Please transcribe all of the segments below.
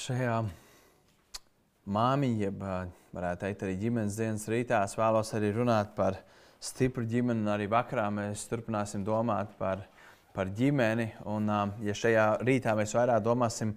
šajā māmiņa, jeb varētu teikt, arī ģimenes dienas rītā, es vēlos arī runāt par stipru ģimeni. Arī vakarā mēs turpināsim domāt par, par ģimeni. Un, ja šajā rītā mēs vairāk domāsim,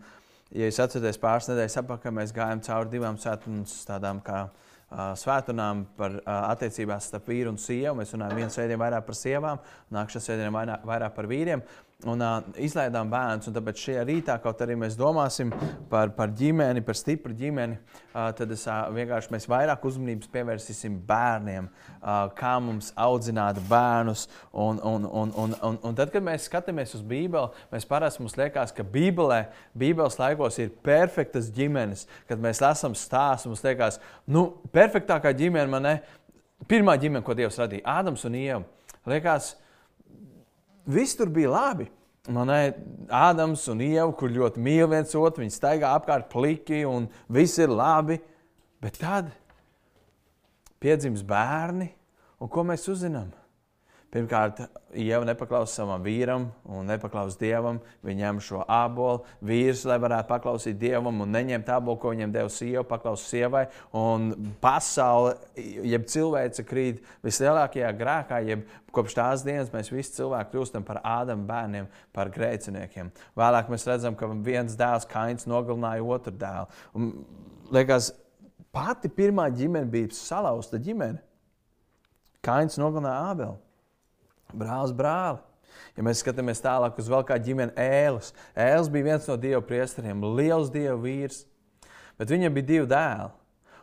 ja jūs atceraties pāris nedēļas atpakaļ, mēs gājām cauri divām svētdienas tādām kā svētdienām par attiecībās starp vīru un sievu. Mēs runājam vienu svētdienu vairāk par sievām, nākamā svētdiena vairāk, vairāk par vīriem un uh, izlaidām bērnus. Tāpēc šajā rītā, kaut arī mēs domāsim par, par ģimeni, par stipru ģimeni, uh, tad es, uh, vienkārši mēs vairāk uzmanības pievērsīsim bērniem, uh, kā mums audzināt bērnus. Un, un, un, un, un, un tad, kad mēs skatāmies uz Bībeli, mēs parasti mums liekas, ka Bībelē, Bībeles laikos ir perfektas ģimenes. Kad mēs lasām stāstu, mums liekas, nu, perfektākā ģimene man ne. Pirmā ģimene, ko Dievs radīja, Ādams un Ieva. Liekas, viss tur bija labi. Manai Ādams un Ieva, kur ļoti mīl viens otru, viņi staigā apkārt pliki un viss ir labi. Bet tad piedzimst bērni, un ko mēs uzzinām? Pirmkārt, Ieva nepaklausās savam vīram un nepaklausās dievam. Viņa ņem šo apelsīnu. Vīrs, lai varētu paklausīt dievam un neņemt apelsīnu, ko viņam deva sieva, paklausīt sievai. Un pasaule, jeb cilvēce krīt vislielākajā grēkā, jeb kopš tās dienas mēs visi cilvēki kļūstam par ādam bērniem, par grēciniekiem. Vēlāk mēs redzam, ka viens dēls, Kains, nogalināja otru dēlu. Un, liekas, pati pirmā ģimene bija salauzta ģimene. Kains nogalināja Ābelu brālis brāli. Ja mēs skatāmies tālāk uz vēl kādu ģimeni, Ēlis. Ēlis bija viens no dievu priesteriem, liels dievu vīrs, bet viņam bija divi dēli.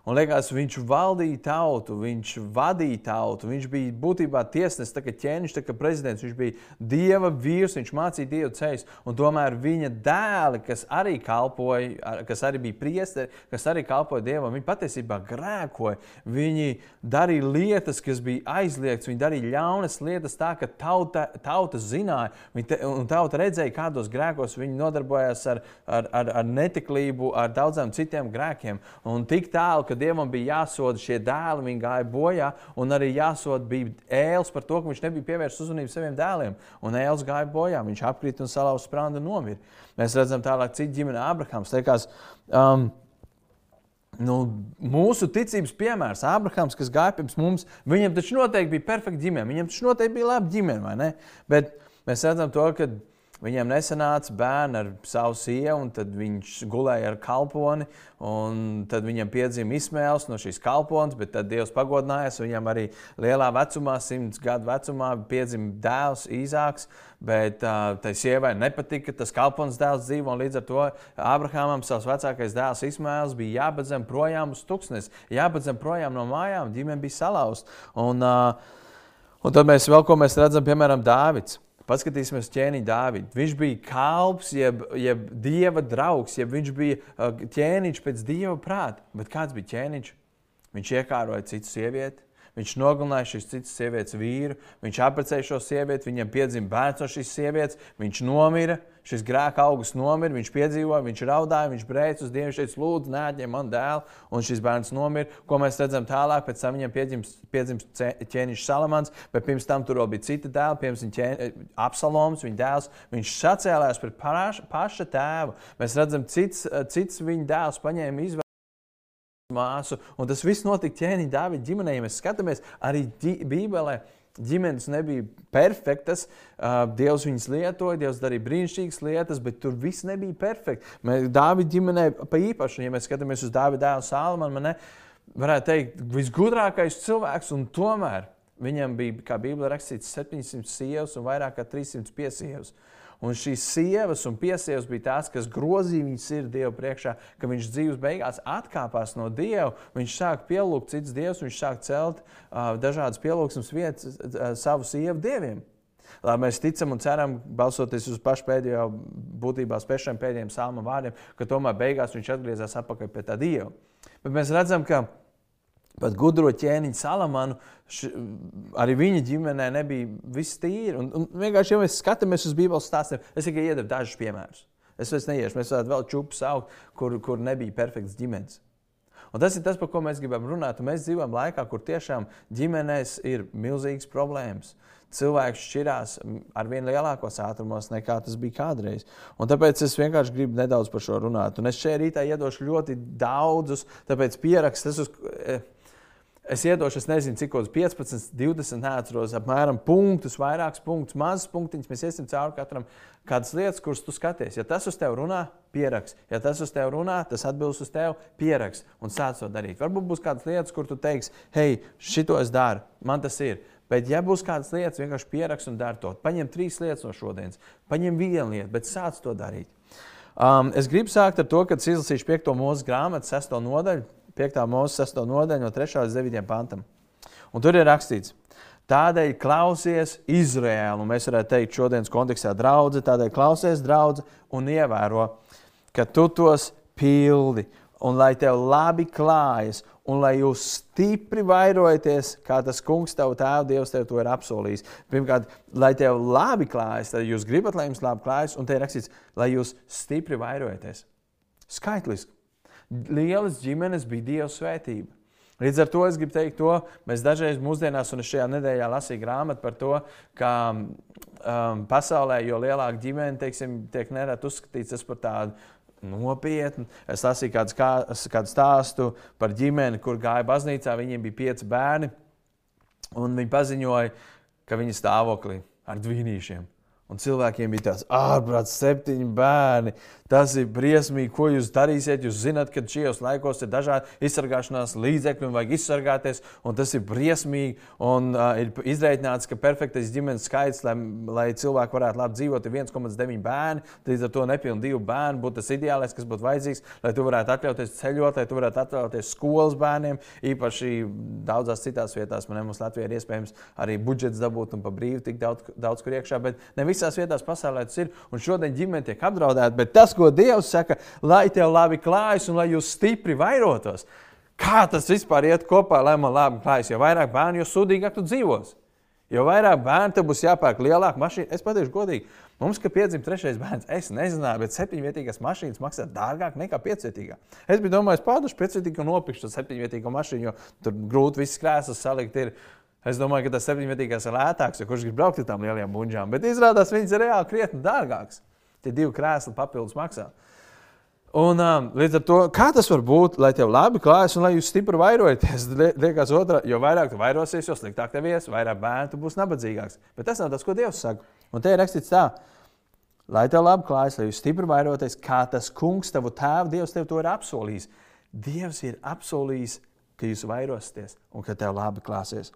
Un liekas, viņš valdīja tautu, viņš vadīja tautu, viņš bija būtībā tiesnesis, tā kā ķēniņš, tā kā prezidents. Viņš bija dieva vīrs, viņš mācīja dievu ceļus. Tomēr viņa dēli, kas arī kalpoja, kas arī bija priesteri, kas arī kalpoja dievam, viņi patiesībā grēkoja. Viņi darīja lietas, kas bija aizliegts, viņi darīja ļaunas lietas tā, ka tauta, tauta zināja, te, un tauta redzēja, kādos grēkos viņi nodarbojās ar, ar, ar, ar netiklību, ar daudziem citiem grēkiem. Un tik tālu, ka Dievam bija jāsoda šie dēli, viņi gāja bojā, un arī jāsoda bija ēls par to, ka viņš nebija pievērsis uzmanību saviem dēliem. Un ēls gāja bojā, viņš apkrita un salauza sprādu un nomira. Mēs redzam tālāk, cik ģimene Abrahams. Liekas, um, nu, mūsu ticības piemērs, Abrahams, kas gāja pirms mums, viņam taču noteikti bija perfekta ģimene, viņam taču noteikti bija laba ģimene, vai ne? Bet mēs redzam to, ka Viņam nesanāca bērni ar savu sievu, un tad viņš gulēja ar kalponi. Tad viņam piedzima izsmēles no šīs kalpones, bet tad Dievs pagodinājās. Viņam arī lielā vecumā, simts gadu vecumā, piedzima dēls Īzāks. Bet uh, tai sievai nepatika, ka tas kalpones dēls dzīvo. Līdz ar to Abrahamam savs vecākais dēls Ismēls bija jābadzem projām uz tuksnes, jābadzem projām no mājām. Ģimene bija salauzta. Un, uh, un tad mēs vēl ko mēs redzam, piemēram, Dāvids. Paskatīsimies uz ķēniņu Dāvidu. Viņš bija kalps, jeb, jeb dieva draugs, jeb viņš bija uh, ķēniņš pēc dieva prāta. Bet kāds bija ķēniņš? Viņš iekāroja citu sievieti, viņš nogalināja šīs citas sievietes vīru, viņš apprecēja šo sievieti, viņam piedzima bērns no šīs sievietes, viņš nomira šis grēka augus nomira, viņš piedzīvoja, viņš raudāja, viņš brēc uz Dievu, šeit lūdzu, neatņem man dēlu, un šis bērns nomira. Ko mēs redzam tālāk, pēc tam viņam piedzimst, ķēniņš Salamans, bet pirms tam tur bija cita dēla, piemēram, Absaloms, viņa dēls. Viņš sacēlās pret paša tēvu. Mēs redzam, cits, cits viņa dēls paņēma izvēli māsu. Un tas viss notika ķēniņa Dāvida ģimenē. Ja mēs skatāmies arī Bībelē, ģimenes nebija perfektas. Dievs viņas lietoja, Dievs darīja brīnišķīgas lietas, bet tur viss nebija perfekts. Dāvida ģimenē pa īpašu, ja mēs skatāmies uz Dāvida dēlu Salmanu, man varētu teikt, visgudrākais cilvēks, un tomēr viņam bija, kā Bībelē rakstīts, 700 sievas un vairāk kā 300 piesievas. Un šīs sievas un piesievas bija tās, kas grozīja viņas sirdi Dievu priekšā, ka viņš dzīves beigās atkāpās no Dieva. Viņš sāk pielūgt citus dievus, viņš sāk celt uh, dažādas pielūgsmes vietas uh, savu sievu dieviem. Lai mēs ticam un ceram, balsoties uz pašu pēdējo, būtībā spēšiem pēdējiem salmu vārdiem, ka tomēr beigās viņš atgriezās atpakaļ pie tā Dieva. Bet mēs redzam, ka pat gudro ķēniņu Salamanu, š, arī viņa ģimenē nebija viss tīri. Un, un vienkārši, ja mēs skatāmies uz Bībeles stāstiem, es tikai iedevu dažus piemērus. Es vairs neiešu, mēs varētu vēl čūpu saukt, kur, kur nebija perfekts ģimenes. Un tas ir tas, par ko mēs gribam runāt. Un mēs dzīvojam laikā, kur tiešām ģimenēs ir milzīgas problēmas. Cilvēks šķirās ar vien lielākos ātrumos nekā tas bija kādreiz. Un tāpēc es vienkārši gribu nedaudz par šo runāt. Un es šeit rītā iedošu ļoti daudzus, tāpēc pierakstu. Es iedošu, es nezinu, cik uz 15, 20, neatceros, apmēram punktus, vairākus punktus, mazus punktiņus. Mēs iesim cauri katram kādas lietas, kuras tu skaties. Ja tas uz tevi runā, pierakst. Ja tas uz tevi runā, tas atbilst uz tevi, pierakst un sāc to darīt. Varbūt būs kādas lietas, kur tu teiksi, hei, šito es daru, man tas ir. Bet, ja būs kādas lietas, vienkārši pierakst un dari to. Paņem trīs lietas no šodienas, paņem vienu lietu, bet sāc to darīt. Um, es gribu sākt ar to, ka izlasīšu 5. mūža grāmatu, 6. nodaļu. 5. mūža 6. nodaļa, no 3. līdz 9. pantam. Un tur ir rakstīts, tādēļ klausies Izraēlu, mēs varētu teikt, šodienas kontekstā draudzē, tādēļ klausies draudzē un ievēro, ka tu tos pildi un lai tev labi klājas, un lai jūs stipri vairojaties, kā tas kungs, tev tēvs, Dievs, tev to ir apsolījis. Pirmkārt, lai tev labi klājas, tad jūs gribat, lai jums labi klājas, un te ir rakstīts, lai jūs stipri vairojaties. Skaitliski lielas ģimenes bija Dieva svētība. Līdz ar to es gribu teikt, to mēs dažreiz mūsdienās, un es šajā nedēļā lasīju grāmatu par to, ka um, pasaulē, jo lielāka ģimene teiksim, tiek nereti uzskatīts par tādu nopietnu. Es lasīju kādu, kā, kādu stāstu par ģimeni, kur gāja baznīcā. Viņiem bija pieci bērni, un viņi paziņoja, ka viņi stāvoklī ar dvīnīšiem. Un cilvēkiem bija tāds ārprāts, septiņi bērni. Tas ir briesmīgi, ko jūs darīsiet. Jūs zināt, ka šajos laikos ir dažādi izsargāšanās līdzekļi un vajag izsargāties. Un tas ir briesmīgi. Un uh, ir izreikināts, ka perfektais ģimenes skaits, lai, lai cilvēki varētu labi dzīvot, ir 1,9 bērni. Līdz ar to nepilnīgi divi bērni būtu tas ideālais, kas būtu vajadzīgs, lai tu varētu atļauties ceļot, lai tu varētu atļauties skolas bērniem. Īpaši daudzās citās vietās man mums Latvijā ir iespējams arī budžets dabūt un pa brīvu tik daudz, daudz kur iekšā. Bet ne visās vietās pasaulē tas ir. Un šodien ģimene tiek apdraudēta. Bet tas, ko Dievs saka, lai tev labi klājas un lai jūs stipri vairotos. Kā tas vispār iet kopā, lai man labi klājas? Jo vairāk bērnu, jo sūdīgāk tu dzīvos. Jo vairāk bērnu tev būs jāpērk lielāka mašīna. Es pateikšu, godīgi, mums, kad piedzima trešais bērns, es nezināju, bet septiņvietīgās mašīnas maksā dārgāk nekā piecvietīgā. Es biju domājis, pārdušu piecvietīgu un nopirkšu septiņvietīgo mašīnu, jo tur grūti visas krēslas salikt. Ir. Es domāju, ka tas septiņvietīgais ir lētāks, jo kurš grib braukt ar tām lielajām buļģām. Bet izrādās, viņas ir reāli krietni dārgākas. Tie divi krēsli papildus maksā. Un, um, līdz ar to, kā tas var būt, lai tev labi klājas un lai jūs stipri vairojaties? Liekas, otrā, jo vairāk tu vairosies, jo sliktāk tev ies, vairāk bērnu būs nabadzīgāks. Bet tas nav tas, ko Dievs saka. Un te ir rakstīts tā, lai tev labi klājas, lai jūs stipri vairoties, kā tas kungs, tavu tēvu, Dievs tev to ir apsolījis. Dievs ir apsolījis, ka jūs vairosieties un ka tev labi klāsies.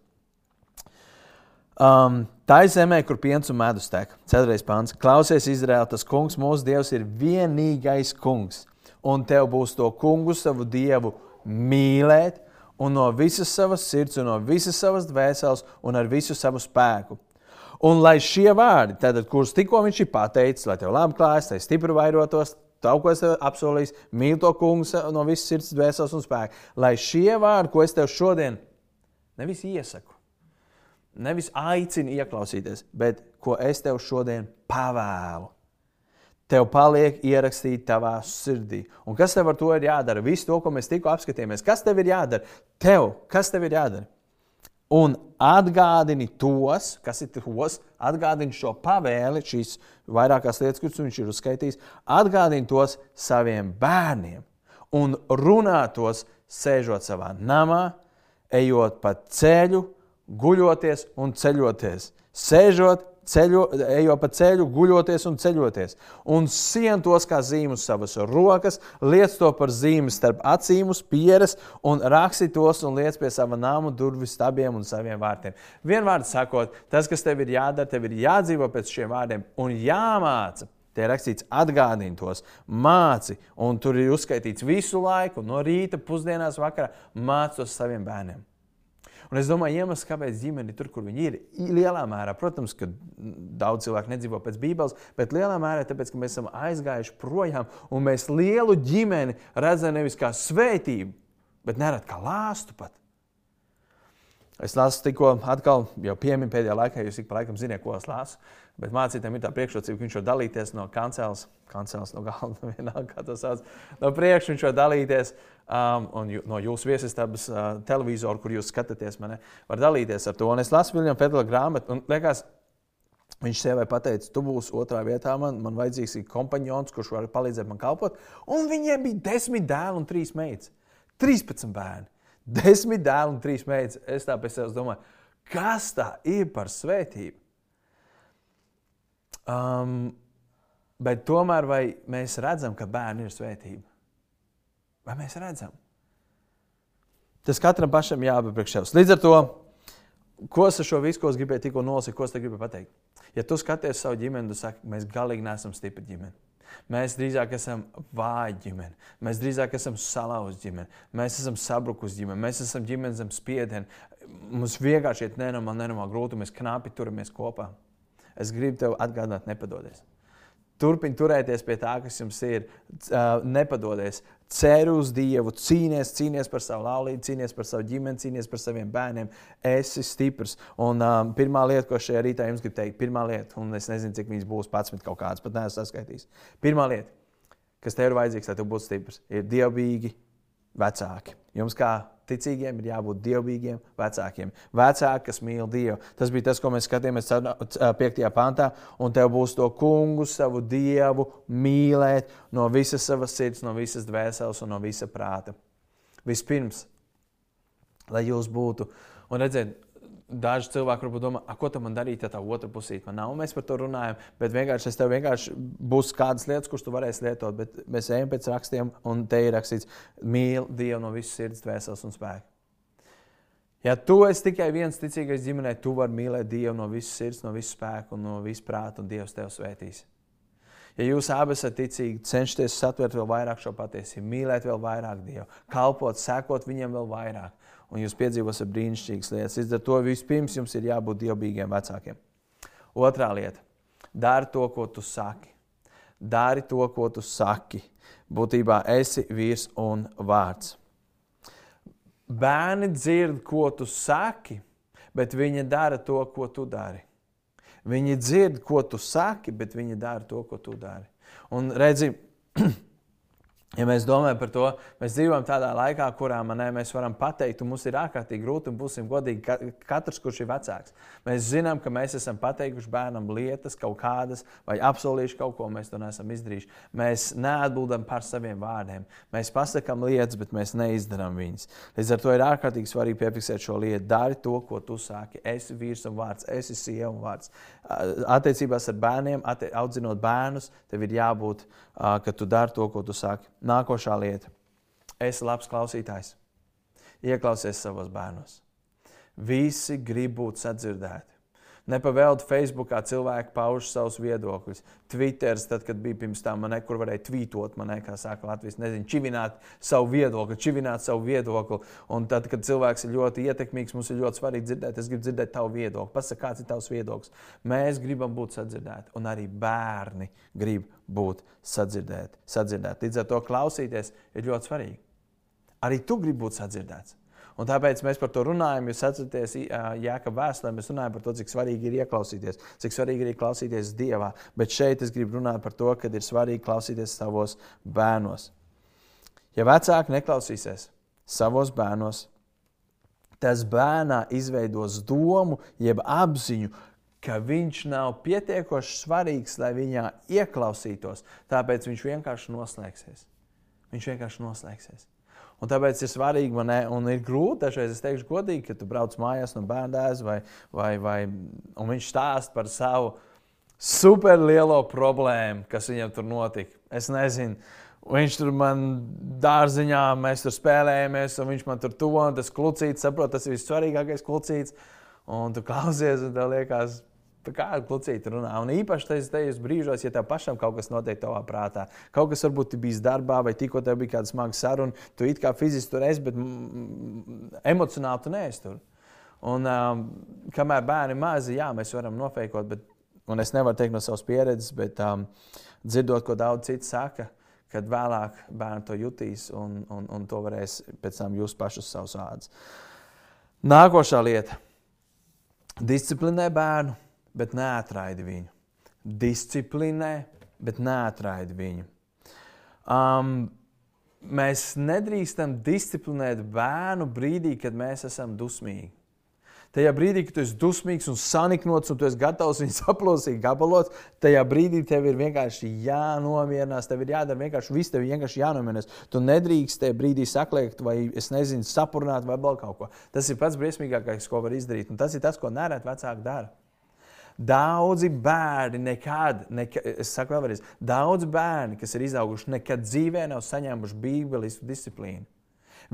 Um, tā ir zemē, kur piens un medus tek. Ceturtais pāns. Klausies, Izraēl, tas kungs, mūsu dievs, ir vienīgais kungs. Un tev būs to kungu, savu dievu, mīlēt, un no visas savas sirds, un no visas savas dvēseles, un ar visu savu spēku. Un lai šie vārdi, tātad, kurus tikko viņš ir pateicis, lai tev labi klājas, lai stipri vairotos, tā, ko es tev apsolīju, mīl to kungu no visas sirds, dvēseles un spēka. Lai šie vārdi, ko es tev šodien nevis iesaku, nevis aicinu ieklausīties, bet ko es tev šodien pavēlu. Tev paliek ierakstīts tavā sirdī. Un kas tev ar to ir jādara? Visu to, ko mēs tikko apskatījāmies, kas tev ir jādara? Tev, kas tev ir jādara? Un atgādini tos, kas ir tos, atgādini šo pavēli, šīs vairākās lietas, kuras viņš ir uzskaitījis, atgādini tos saviem bērniem un runā tos, sēžot savā namā, ejot pa ceļu, guļoties un ceļoties, sēžot, ceļo, ejot pa ceļu, guļoties un ceļoties, un sien tos kā zīmu uz savas rokas, liec to par zīmi starp acīm uz pieres, un raksti tos un liec pie sava nama durvju stabiem un saviem vārtiem. Vienvārds sakot, tas, kas tev ir jādara, tev ir jādzīvo pēc šiem vārdiem un jāmāca. Tie ir rakstīts, atgādini tos, māci, un tur ir uzskaitīts visu laiku, no rīta, pusdienās, vakarā, māci tos saviem bērniem. Un es domāju, iemesls, kāpēc ģimene ir tur, kur viņi ir, lielā mērā, protams, ka daudz cilvēku nedzīvo pēc Bībeles, bet lielā mērā tāpēc, ka mēs esam aizgājuši projām un mēs lielu ģimeni redzam nevis kā svētību, bet nerad kā lāstu pat. Es lasu tikko, atkal jau pieminu pēdējā laikā, jūs ik pa laikam ziniet, ko es lasu. Bet mācītājiem ir tā priekšrocība, ka viņš var dalīties no kancels, kancels no galda, vienalga, kā to sauc. No priekšu viņš var dalīties um, un jū, no jūsu viesistabas uh, televizoru, kur jūs skatāties, man var dalīties ar to. Un es lasu Viljama Fedela grāmatu, un liekas, viņš sievai pateica, tu būsi otrā vietā, man, man vajadzīgs ir kompanjons, kurš var palīdzēt man kalpot. Un viņiem bija desmit dēli un trīs meitas. 13 bērni, desmit dēli un trīs meitas. Es tā pēc sevis domāju, kas tā ir par svētību? Um, bet tomēr vai mēs redzam, ka bērni ir svētība? Vai mēs redzam? Tas katram pašam jābūt priekš sevis. Līdz ar to, ko es ar šo visu, ko es gribēju tikko nolasīt, ko es te gribēju pateikt? Ja tu skaties savu ģimeni, tad saki, mēs galīgi neesam stipri ģimeni. Mēs drīzāk esam vāji ģimene, mēs drīzāk esam salauzti ģimene, mēs esam sabrukusi ģimene, mēs esam ģimene zem spiediena. Mums vienkārši ir nenormāli, nenormāli grūti, mēs knapi turamies kopā es gribu tev atgādināt, nepadodies. Turpini turēties pie tā, kas jums ir. Nepadodies. Ceru uz Dievu, cīnies, cīnies par savu laulību, cīnies par savu ģimeni, cīnies par saviem bērniem. Esi stiprs. Un um, pirmā lieta, ko šajā rītā jums gribu teikt, pirmā lieta, un es nezinu, cik viņas būs 11 kaut kādas, pat neesmu saskaitījis. Pirmā lieta, kas tev ir vajadzīgs, lai tu būtu stiprs, ir dievbijīgi vecāki. Jums kā ticīgiem ir jābūt dievbijīgiem vecākiem. Vecāki, kas mīl Dievu. Tas bija tas, ko mēs skatījāmies 5. pantā. Un tev būs to kungu, savu Dievu mīlēt no visas savas sirds, no visas dvēseles un no visa prāta. Vispirms, lai jūs būtu, un redziet, daži cilvēki varbūt domā, ko tam darīt, ja tā otra pusīte man nav. Mēs par to runājam, bet vienkārši es tev vienkārši būs kādas lietas, kuras tu varēsi lietot. Bet mēs ejam pēc rakstiem, un te ir rakstīts, mīl Dievu no visas sirds, dvēseles un spēka. Ja tu esi tikai viens ticīgais ģimenē, tu vari mīlēt Dievu no visas sirds, no visas spēka un no visas prāta, un Dievs tev svētīs. Ja jūs abi esat ticīgi, cenšaties satvert vēl vairāk šo patiesību, mīlēt vēl vairāk Dievu, kalpot, sekot viņam vēl vairāk, un jūs piedzīvosiet brīnišķīgas lietas. Līdz ar to vispirms jums ir jābūt dievbijīgiem vecākiem. Otrā lieta - dari to, ko tu saki. Dari to, ko tu saki. Būtībā esi vīrs un vārds. Bērni dzird, ko tu saki, bet viņi dara to, ko tu dari. Viņi dzird, ko tu saki, bet viņi dara to, ko tu dari. Un redzi, Ja mēs domājam par to, mēs dzīvojam tādā laikā, kurā manē, mēs varam pateikt, ka mums ir ārkārtīgi grūti un būsim godīgi. Ka, katrs, kurš ir vecāks, mēs zinām, ka mēs esam pateikuši bērnam lietas, kaut kādas, vai apsolījuši kaut ko, mēs to neesam izdarījuši. Mēs neatbildam par saviem vārdiem. Mēs pasakām lietas, bet mēs neizdarām viņas. Līdz ar to ir ārkārtīgi svarīgi piefiksēt šo lietu. Dari to, ko tu saki. Esi vīrs un vārds, esi sieva un vārds. Attiecībās ar bērniem, audzinot bērnus, tev ir jābūt, ka tu dari to, ko tu saki. Nākošā lieta. Esi labs klausītājs. Ieklausies savos bērnos. Visi grib būt sadzirdēti. Nepavēlti Facebookā cilvēki pauž savus viedokļus. Twitteris, tad, kad bija pirms tam, man nekur varēja tvītot, man kā saka Latvijas, nezinu, čivināt savu viedokli, čivināt savu viedokli. Un tad, kad cilvēks ir ļoti ietekmīgs, mums ir ļoti svarīgi dzirdēt, es gribu dzirdēt tavu viedokli. Pasaka, kāds ir tavs viedoklis. Mēs gribam būt sadzirdēti, un arī bērni grib būt sadzirdēti. sadzirdēti. Līdz ar to klausīties ir ļoti svarīgi. Arī tu gribi būt sadzirdēts. Un tāpēc mēs par to runājam. Jūs atceraties, Jēkabā vēstulē mēs runājam par to, cik svarīgi ir ieklausīties, cik svarīgi ir klausīties Dievā. Bet šeit es gribu runāt par to, ka ir svarīgi klausīties savos bērnos. Ja vecāki neklausīsies savos bērnos, tas bērnā izveidos domu, jeb apziņu, ka viņš nav pietiekoši svarīgs, lai viņā ieklausītos. Tāpēc viņš vienkārši noslēgsies. Viņš vienkārši noslēgsies. Un tāpēc ir svarīgi, man ne, un ir grūti, dažreiz es teikšu, godīgi, ka tu brauc mājās no bērnās, vai, vai, vai viņš stāsta par savu superlielo problēmu, kas viņam tur notika. Es nezinu. Viņš tur man dārziņā, mēs tur spēlējamies, un viņš man tur tuvo, un tas klucīts, saprot, tas ir vissvarīgākais klucīts. Un tu klausies, un tev liekas, Kāda klucīta runā? Un īpaši tajos, tajos brīžos, ja tev pašam kaut kas notiek tavā prātā, kaut kas varbūt bijis darbā, vai tikko tev bija kāda smaga saruna, tu it kā fiziski tur esi, bet emocionāli tu neesi tur. Un um, kamēr bērni mazi, jā, mēs varam nofeikot, bet, un es nevaru teikt no savas pieredzes, bet um, dzirdot, ko daudz citu saka, kad vēlāk bērni to jutīs un, un, un to varēs pēc tam jūs pašus savus ādus. Nākošā lieta - disciplinē bērnu bet neatraidi viņu. disciplinē, bet neatraida viņu. Um, mēs nedrīkstam disciplinēt bērnu brīdī, kad mēs esam dusmīgi. Tajā brīdī, kad tu esi dusmīgs un saniknots, un tu esi gatavs viņu saplosīt gabalos, tajā brīdī tev ir vienkārši jānomierinās. Tev ir jādara vienkārši viss, tev ir vienkārši jānomierinās. Tu nedrīkst tajā brīdī saklēkt, vai es nezinu, sapurnāt, vai vēl kaut ko. Tas ir pats briesmīgākais, ko var izdarīt. Un tas ir tas, ko nereti vecāki dara. Daudzi bērni nekad, nekad, es saku vēlreiz, daudz bērni, kas ir izauguši, nekad dzīvē nav saņēmuši bībelistu disciplīnu.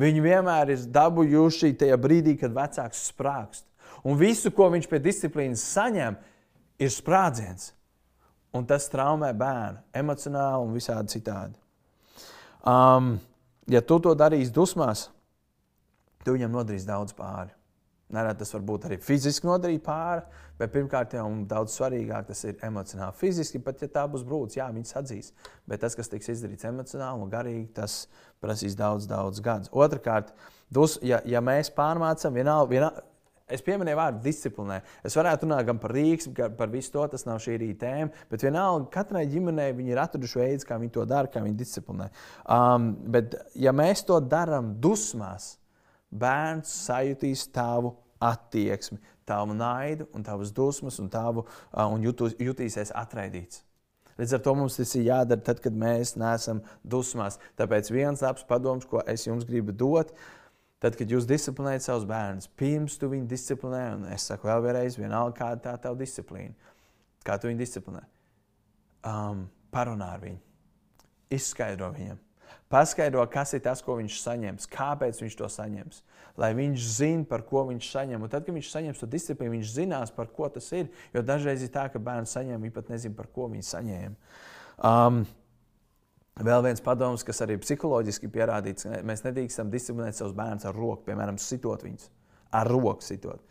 Viņi vienmēr ir dabūjuši tajā brīdī, kad vecāks sprāgst. Un visu, ko viņš pie disciplīnas saņem, ir sprādziens. Un tas traumē bērnu emocionāli un visādi citādi. Um, ja tu to darīsi dusmās, tu viņam nodarīsi daudz pāri. Nereti tas var būt arī fiziski nodarīt pāri, bet pirmkārt jau daudz svarīgāk tas ir emocionāli. Fiziski pat ja tā būs brūce, jā, viņas atzīs. Bet tas, kas tiks izdarīts emocionāli un garīgi, tas prasīs daudz, daudz gadus. Otrakārt, dus, ja, ja mēs pārmācām, vienalga, vienalga, Es pieminēju vārdu disciplinē. Es varētu runāt gan par rīks, gan par visu to, tas nav šī rīta tēma. Bet vienalga, katrai ģimenei viņi ir atraduši veidu, kā viņi to dara, kā viņi disciplinē. Um, bet, ja mēs to darām dusmās, bērns sajutīs tavu attieksmi, tavu naidu, un tavas dusmas, un, tavu, un jutu, jutīsies atraidīts. Līdz ar to mums tas ir jādara tad, kad mēs neesam dusmās. Tāpēc viens labs padoms, ko es jums gribu dot, Tad, kad jūs disciplinējat savus bērnus, pirms tu viņu disciplinē, un es saku vēlreiz, vienalga, kāda tā tava disciplīna, kā tu viņu disciplinē, um, parunā ar viņu, izskaidro viņam. Paskaidro, kas ir tas, ko viņš saņems, kāpēc viņš to saņems. Lai viņš zinātu, par ko viņš saņem. Un tad, kad viņš saņems to disciplīnu, viņš zinās, par ko tas ir. Jo dažreiz ir tā, ka bērns saņem, viņi pat nezina, par ko viņi saņēma. Um, Vēl viens padoms, kas arī psiholoģiski pierādīts, ka mēs nedrīkstam disciplinēt savus bērnus ar roku, piemēram, sitot viņus. Ar roku sitot.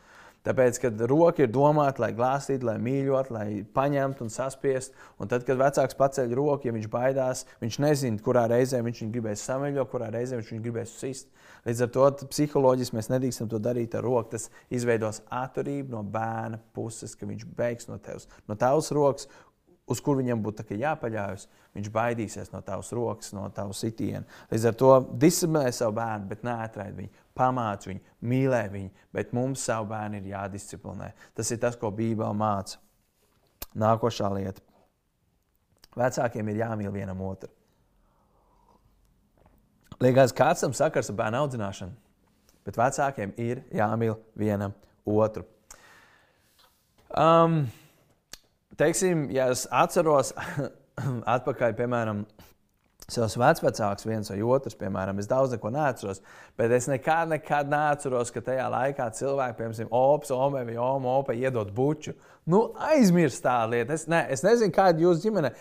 Tāpēc, kad roka ir domāta, lai glāstītu, lai mīļotu, lai paņemtu un saspiestu, un tad, kad vecāks paceļ roku, ja viņš baidās, viņš nezina, kurā reizē viņš viņu gribēs sameļot, kurā reizē viņš viņu gribēs sist. Līdz ar to psiholoģiski mēs nedrīkstam to darīt ar roku. Tas izveidos atturību no bērna puses, ka viņš beigs no tevis, no tavas rokas uz kur viņam būtu jāpaļaujas, viņš baidīsies no tavas rokas, no tavas sitiena. Līdz ar to disciplinē savu bērnu, bet neatraid viņu, pamāc viņu, mīlē viņu, bet mums savu bērnu ir jādisciplinē. Tas ir tas, ko Bībele māca. Nākošā lieta. Vecākiem ir jāmīl vienam otru. Liekas, kāds tam sakars ar bērnu audzināšanu, bet vecākiem ir jāmīl vienam otru. Um, teiksim, ja es atceros atpakaļ, piemēram, savus vecākus, viens vai otrs, piemēram, es daudz neko neatceros, bet es nekad, nekad neatceros, ka tajā laikā cilvēki, piemēram, ops, omē vai opa iedod buču. Nu, aizmirst tā lieta. Es, ne, es nezinu, kāda ir jūsu ģimene,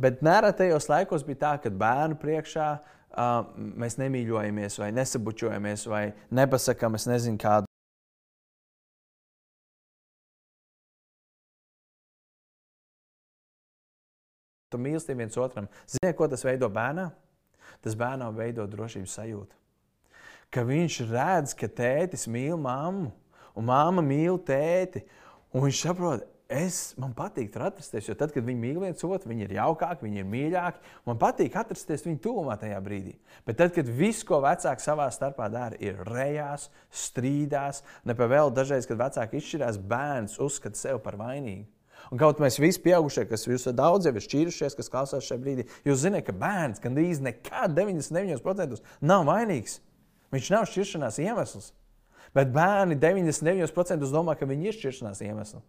bet nereti tajos laikos bija tā, ka bērnu priekšā uh, mēs nemīļojamies vai nesabučojamies vai nepasakām, es nezinu, kādu. Tu mīlestību viens otram. Ziniet, ko tas veido bērnā? Tas bērnā veido drošības sajūtu. Ka viņš redz, ka tētis mīl mammu, un mamma mīl tēti. Un viņš saprot, es, man patīk tur atrasties, jo tad, kad viņi mīl viens otru, viņi ir jaukāki, viņi ir mīļāki. Man patīk atrasties viņu tuvumā tajā brīdī. Bet tad, kad viss, ko vecāki savā starpā dara, ir rejās, strīdās, nepavēl dažreiz, kad vecāki izšķirās, bērns uzskata sevi par vainīgu. Un kaut mēs visi pieaugušie, kas jūs daudz jau ir šķīrušies, kas klausās šajā brīdī, jūs zināt, ka bērns gandrīz nekad 99% nav vainīgs. Viņš nav šķiršanās iemesls. Bet bērni 99% domā, ka viņi ir šķiršanās iemesls.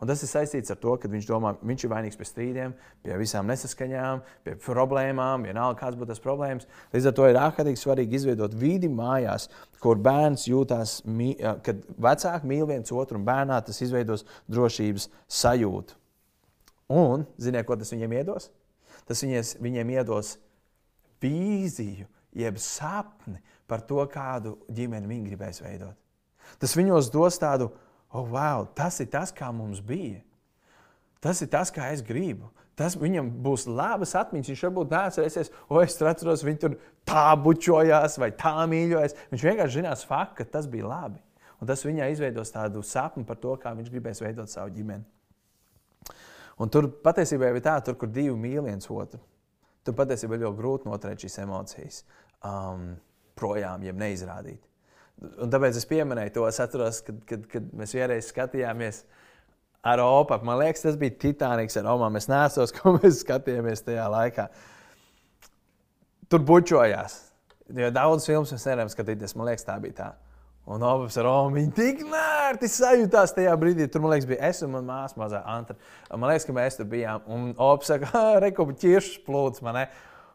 Un tas ir saistīts ar to, ka viņš domā, viņš ir vainīgs pie strīdiem, pie visām nesaskaņām, pie problēmām, vienalga kāds būtu tas problēmas. Līdz ar to ir ārkārtīgi svarīgi izveidot vidi mājās, kur bērns jūtas, kad vecāki mīl viens otru un bērnā tas izveidos drošības sajūtu. Un, ziniet, ko tas viņiem iedos? Tas viņies, viņiem iedos vīziju, jeb sapni par to, kādu ģimeni viņi gribēs veidot. Tas viņos dos tādu oh, wow, tas ir tas, kā mums bija. Tas ir tas, kā es gribu. Tas viņam būs labas atmiņas. Viņš varbūt neatcerēsies, o, es atceros, viņi tur tā bučojās vai tā mīļojās. Viņš vienkārši zinās faktu, ka tas bija labi. Un tas viņai izveidos tādu sapni par to, kā viņš gribēs veidot savu ģimeni. Un tur patiesībā ir tā, tur, kur divi mīl viens otru. Tur patiesībā ir ļoti grūti noturēt šīs emocijas um, projām, jeb neizrādīt. Un tāpēc es pieminēju to, es atceros, kad, kad, kad mēs vienreiz skatījāmies ar OPA. Man liekas, tas bija Titaniks ar Omamu. Es nesos, ko mēs skatījāmies tajā laikā. Tur bučojās. Jo daudz filmas mēs nevaram skatīties. Man liekas, tā bija tā. Un Obamas ar Romu tik nērti sajūtās tajā brīdī. Tur, man liekas, bija es un mana māsa, mazā Antra. Man liekas, ka mēs tur bijām. Un Obamas saka, rekopi ķiršs plūds man.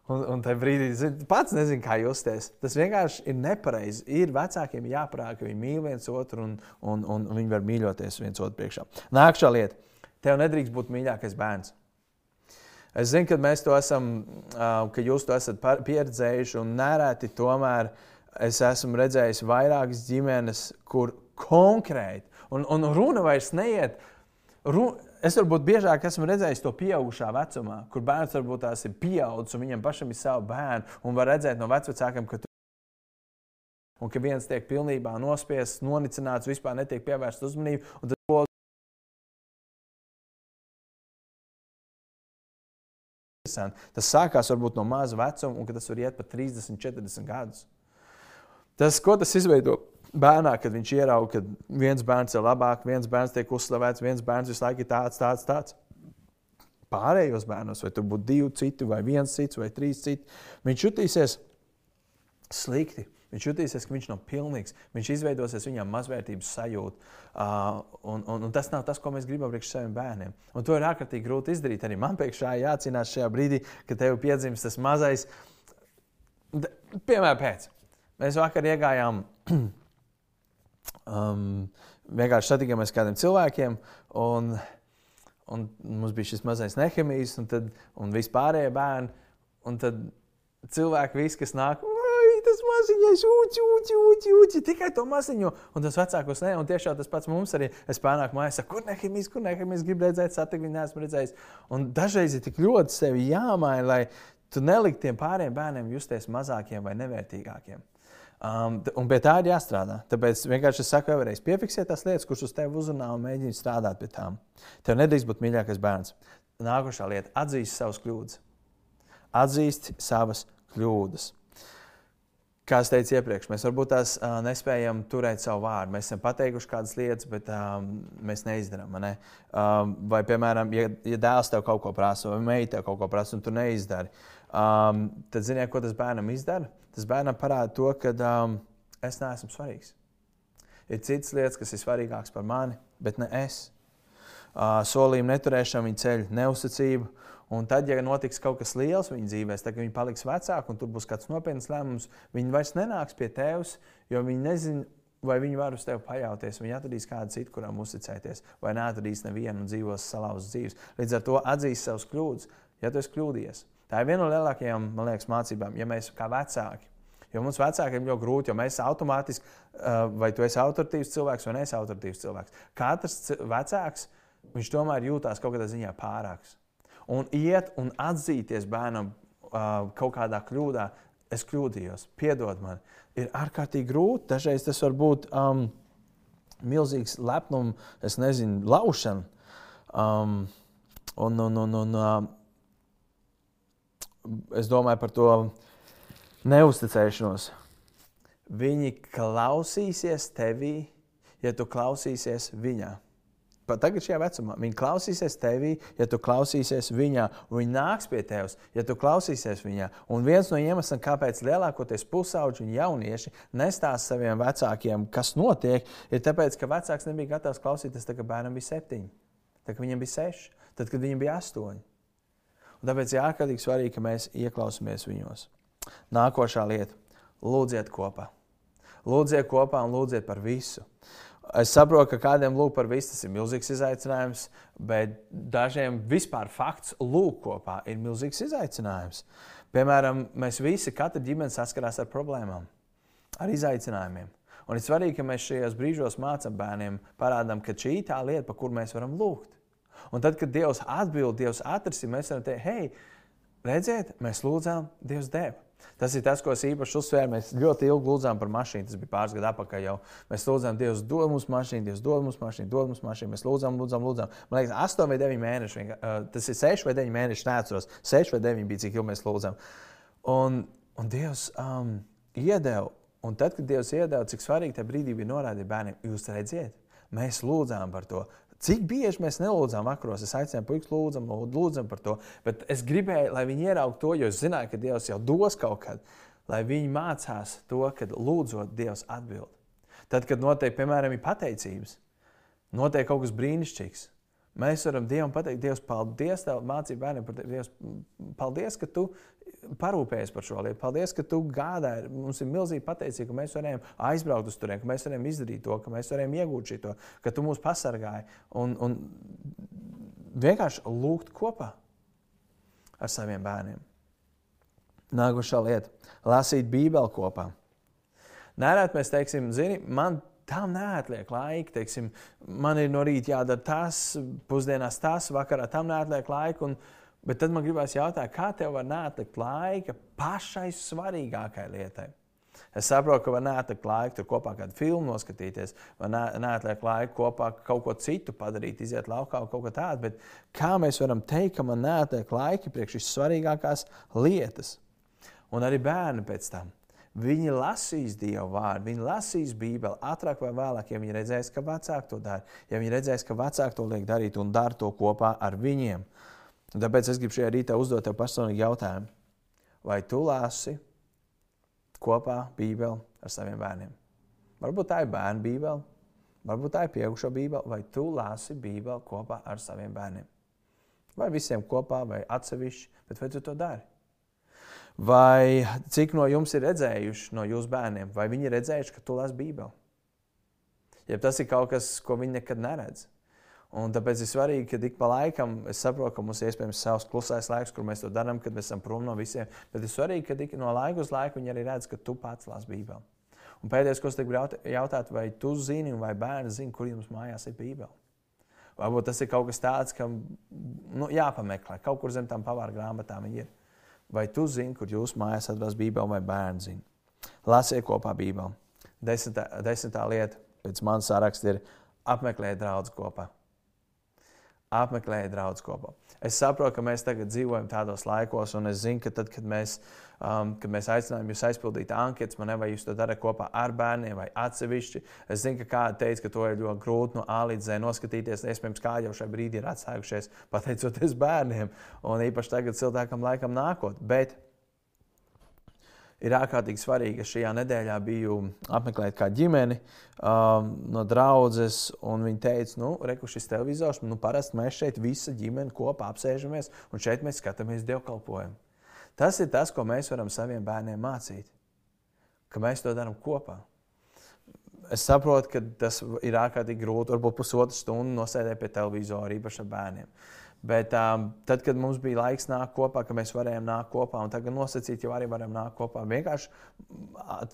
Un, un tajā brīdī zin, pats nezinu, kā justies. Tas vienkārši ir nepareizi. Ir vecākiem jāprāt, ka viņi mīl viens otru un, un, un viņi var mīļoties viens otru priekšā. Nākamā lieta. Tev nedrīkst būt mīļākais bērns. Es zinu, ka mēs to esam, ka jūs to esat pieredzējuši un nereti tomēr es esmu redzējis vairākas ģimenes, kur konkrēti, un, un runa vairs neiet. Runa, Es varbūt biežāk esmu redzējis to pieaugušā vecumā, kur bērns varbūt tās ir pieaudzis un viņam pašam ir savi bērni. Un var redzēt no vecākiem, ka, tu... un, ka viens tiek pilnībā nospiests, nonicināts, vispār netiek pievērsta uzmanība. Tas sākās varbūt no maza vecuma, un tas var iet pat 30, 40 gadus. Tas, ko tas izveido bērnā, kad viņš ieraudzīja, ka viens bērns ir labāk, viens bērns tiek uzslavēts, viens bērns visu laiku ir tāds, tāds, tāds. Pārējos bērnos, vai tur būtu divi citi, vai viens cits, vai trīs citi, viņš jutīsies slikti. Viņš jutīsies, ka viņš nav pilnīgs. Viņš izveidosies viņam mazvērtības sajūta. Uh, un, un, un tas nav tas, ko mēs gribam priekš saviem bērniem. Un to ir ārkārtīgi grūti izdarīt. Arī man priekšā jācīnās šajā brīdī, kad tev piedzimst tas mazais. Piemēram, pēc. Mēs vakar iegājām um, vienkārši satikāmies ar kādiem cilvēkiem. Un, un mums bija šis mazais nehemijas, un, tad, un vispārējie bērni. Un tad cilvēki, visi, kas nāk, tas maziņais, uci, uci, uci, uci, tikai to maziņu. Un tas vecākos ne, un tiešām tas pats mums arī. Es pārnāku mājās, saku, kur nehemijas, kur nehemijas, gribu redzēt, satikt, viņu neesmu redzējis. Un dažreiz ir tik ļoti sevi jāmaina, lai tu neliktu tiem pārējiem bērniem justies mazākiem vai nevērtīgākiem. Um, un pie tā ir jāstrādā. Tāpēc vienkārši es saku, vēlreiz piefiksēt tās lietas, kuras uz tevi uzrunā un mēģini strādāt pie tām. Tev nedrīkst būt mīļākais bērns. Nākošā lieta - atzīst savas kļūdas. Atzīst savas kļūdas. Kā es teicu iepriekš, mēs varbūt tās uh, nespējam turēt savu vārdu. Mēs esam pateikuši kādas lietas, bet um, mēs neizdarām. Ne? Um, vai, piemēram, ja, ja dēls tev kaut ko prasa, vai meita tev kaut ko prasa, un tu neizdari, um, tad ziniet, ko tas bērnam izdara? Tas bērnam parāda to, ka um, es neesmu svarīgs. Ir citas lietas, kas ir svarīgākas par mani, bet ne es. Uh, solījuma neturēšana, viņa ceļ neusticību. Un tad, ja notiks kaut kas liels viņa dzīvēm, tad viņi paliks vecāki un tur būs kāds nopietns lēmums, viņi vairs nenāks pie tevis, jo viņi nezina, vai viņi var uz tevi paļauties. Viņi atradīs kādu citu, kuram uzticēties, vai neatradīs nevienu un dzīvos salauztas dzīves. Līdz ar to atzīst savus kļūdas, ja tu esi kļūdījies. Tā ir viena no lielākajām, man liekas, mācībām, ja mēs kā vecāki. Jo mums vecākiem ļoti grūti, jo mēs automātiski, vai tu esi autoritīvs cilvēks vai neesi autoritīvs cilvēks. Katrs vecāks, viņš tomēr jūtās kaut kādā ziņā pārāks un iet un atzīties bērnam uh, kaut kādā kļūdā, es kļūdījos, piedod man, ir ārkārtīgi grūti. Dažreiz tas var būt um, milzīgs lepnums, es nezinu, laušana. Um, un, un, un, un, uh, es domāju par to neusticēšanos. Viņi klausīsies tevī, ja tu klausīsies viņā. Pat tagad, šajā vecumā, viņi klausīsies tevī, ja tu klausīsies viņā, viņi nāks pie tevis, ja tu klausīsies viņā. Un viens no iemesliem, kāpēc lielākoties pusauģi un jaunieši nestāsta saviem vecākiem, kas notiek, ir tas, ka vecāks nebija gatavs klausīties, tad, kad bērnam bija septiņi, tad, kad viņam bija seši, tad, kad viņam bija astoņi. Un tāpēc ir ārkārtīgi svarīgi, ka mēs ieklausāmies viņos. Nākošā lieta - lūdziet kopā. Lūdziet kopā un lūdziet par visu. Es saprotu, ka kādiem lūk par visu tas ir milzīgs izaicinājums, bet dažiem vispār fakts lūk kopā ir milzīgs izaicinājums. Piemēram, mēs visi, katra ģimene saskarās ar problēmām, ar izaicinājumiem. Un ir svarīgi, ka mēs šajos brīžos mācām bērniem, parādām, ka šī ir tā lieta, par kuru mēs varam lūgt. Un tad, kad Dievs atbild, Dievs atrisina, mēs varam teikt, hei, redziet, mēs lūdzām, Dievs deva. Tas ir tas, ko es īpaši uzsvēru. Mēs ļoti ilgi lūdzām par mašīnu. Tas bija pāris gadu atpakaļ. Jau. Mēs lūdzām, Dievs, dod mums mašīnu, Dievs, dod mums mašīnu, dod mums mašīnu. Mēs lūdzām, lūdzām, lūdzām. Man liekas, 8 vai 9 mēneši. Tas ir 6 vai 9 mēneši. Neatceros. 6 vai 9 bija, cik ilgi mēs lūdzām. Un, un Dievs um, iedeva. Un tad, kad Dievs iedeva, cik svarīgi tajā brīdī bija norādīt bērniem, jūs redziet, mēs lūdzām par to. Cik bieži mēs nelūdzām vakaros, es aicināju, puikas, lūdzam, lūdzam par to. Bet es gribēju, lai viņi ieraudzītu to, jo es zināju, ka Dievs jau dos kaut kad, lai viņi mācās to, kad lūdzot, Dievs atbild. Tad, kad notiek, piemēram, pateicības, notiek kaut kas brīnišķīgs. Mēs varam Dievam pateikt, Dievs, paldies, mācību bērniem, Dievs, paldies, ka tu parūpējies par šo lietu. Paldies, ka tu gādāji. Mums ir milzīgi pateicīgi, ka mēs varējām aizbraukt uz turieni, ka mēs varējām izdarīt to, ka mēs varējām iegūt šo, ka tu mūs pasargāji. Un, un vienkārši lūgt kopā ar saviem bērniem. Nākošā lieta - lasīt Bībeli kopā. Nereti mēs teiksim, zini, man tam neatliek laika. Teiksim, man ir no rīta jādara tas, pusdienās tas, vakarā tam neatliek laika. Un, Bet tad man gribās jautāt, kā tev var neatlikt laika pašai svarīgākajai lietai? Es saprotu, ka var neatlikt laiku tur kopā kādu filmu noskatīties, vai ne, neatliek laiku kopā kaut ko citu padarīt, iziet laukā vai kaut ko tādu. Bet kā mēs varam teikt, ka man neatliek laika priekš šīs svarīgākās lietas? Un arī bērni pēc tam. Viņi lasīs Dieva vārdu, viņi lasīs Bībeli ātrāk vai vēlāk, ja viņi redzēs, ka vecāki to dara, ja viņi redzēs, ka vecāki to liek darīt un dara to kopā ar viņiem. Un tāpēc es gribu šajā rītā uzdot tev personīgi jautājumu. Vai tu lasi kopā Bībeli ar saviem bērniem? Varbūt tā ir bērnu Bībele, varbūt tā ir pieaugušo Bībele, vai tu lasi Bībeli kopā ar saviem bērniem? Vai visiem kopā, vai atsevišķi, bet vai tu to dari? Vai cik no jums ir redzējuši no jūsu bērniem, vai viņi ir redzējuši, ka tu lasi Bībeli? Ja tas ir kaut kas, ko viņi nekad neredz, Un tāpēc ir svarīgi, ka ik pa laikam es saprotu, ka mums ir iespējams savs klusais laiks, kur mēs to darām, kad mēs esam prom no visiem. Bet ir svarīgi, ka ik no laika uz laiku viņi arī redz, ka tu pats lasi Bībeli. Un pēdējais, ko es gribu jautāt, vai tu zini, vai bērni zina, kur jums mājās ir Bībele? Varbūt tas ir kaut kas tāds, kam nu, jāpameklē. Kaut kur zem tam pavāra grāmatām ir. Vai tu zini, kur jūsu mājās atrodas Bībele, vai bērni zina? Lasiet kopā Bībeli. Desmitā, desmitā lieta pēc manas saraksta ir apmeklēt draugu kopā apmeklēja draugu kopā. Es saprotu, ka mēs tagad dzīvojam tādos laikos, un es zinu, ka tad, kad mēs, um, kad mēs aicinām jūs aizpildīt anketas, man nevajag jūs to darīt kopā ar bērniem vai atsevišķi. Es zinu, ka kāda teica, ka to ir ļoti grūti no A līdz Z noskatīties. Iespējams, kā jau šajā brīdī ir atsākušies pateicoties bērniem, un īpaši tagad siltākam laikam nākot. Bet ir ārkārtīgi svarīgi. Es šajā nedēļā biju apmeklēt kā ģimeni um, no draudzes, un viņi teica, nu, reku šis televizors, nu, parasti mēs šeit visa ģimene kopā apsēžamies, un šeit mēs skatāmies dievkalpojumu. Tas ir tas, ko mēs varam saviem bērniem mācīt, ka mēs to darām kopā. Es saprotu, ka tas ir ārkārtīgi grūti, varbūt pusotru stundu nosēdēt pie televizora, īpaši ar bērniem. Bet um, tad, kad mums bija laiks nākt kopā, ka mēs varējām nākt kopā, un tagad nosacīt, jau arī varam nākt kopā, vienkārši,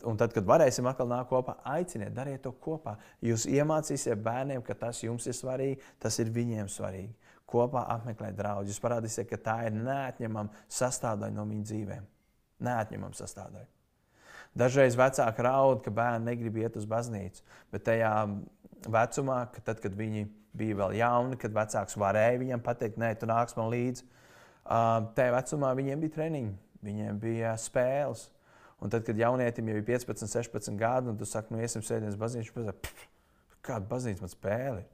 un tad, kad varēsim atkal nākt kopā, aiciniet, dariet to kopā. Jūs iemācīsiet bērniem, ka tas jums ir svarīgi, tas ir viņiem svarīgi. Kopā apmeklēt draugus. Parādīsiet, ka tā ir neatņemama sastāvdaļa no viņu dzīvēm. Neatņemama sastāvdaļa. Dažreiz vecāki raud, ka bērni negrib iet uz baznīcu, bet tajā vecumā, ka tad, kad viņi bija vēl jauni, kad vecāks varēja viņam pateikt, nē, tu nāc man līdzi. Uh, tajā vecumā viņiem bija treniņi, viņiem bija spēles. Un tad, kad jaunietim jau ir 15, 16 gadi, un tu saki, nu, iesim sēdienas baznīcā, viņš pasaka, kāda baznīca man spēle.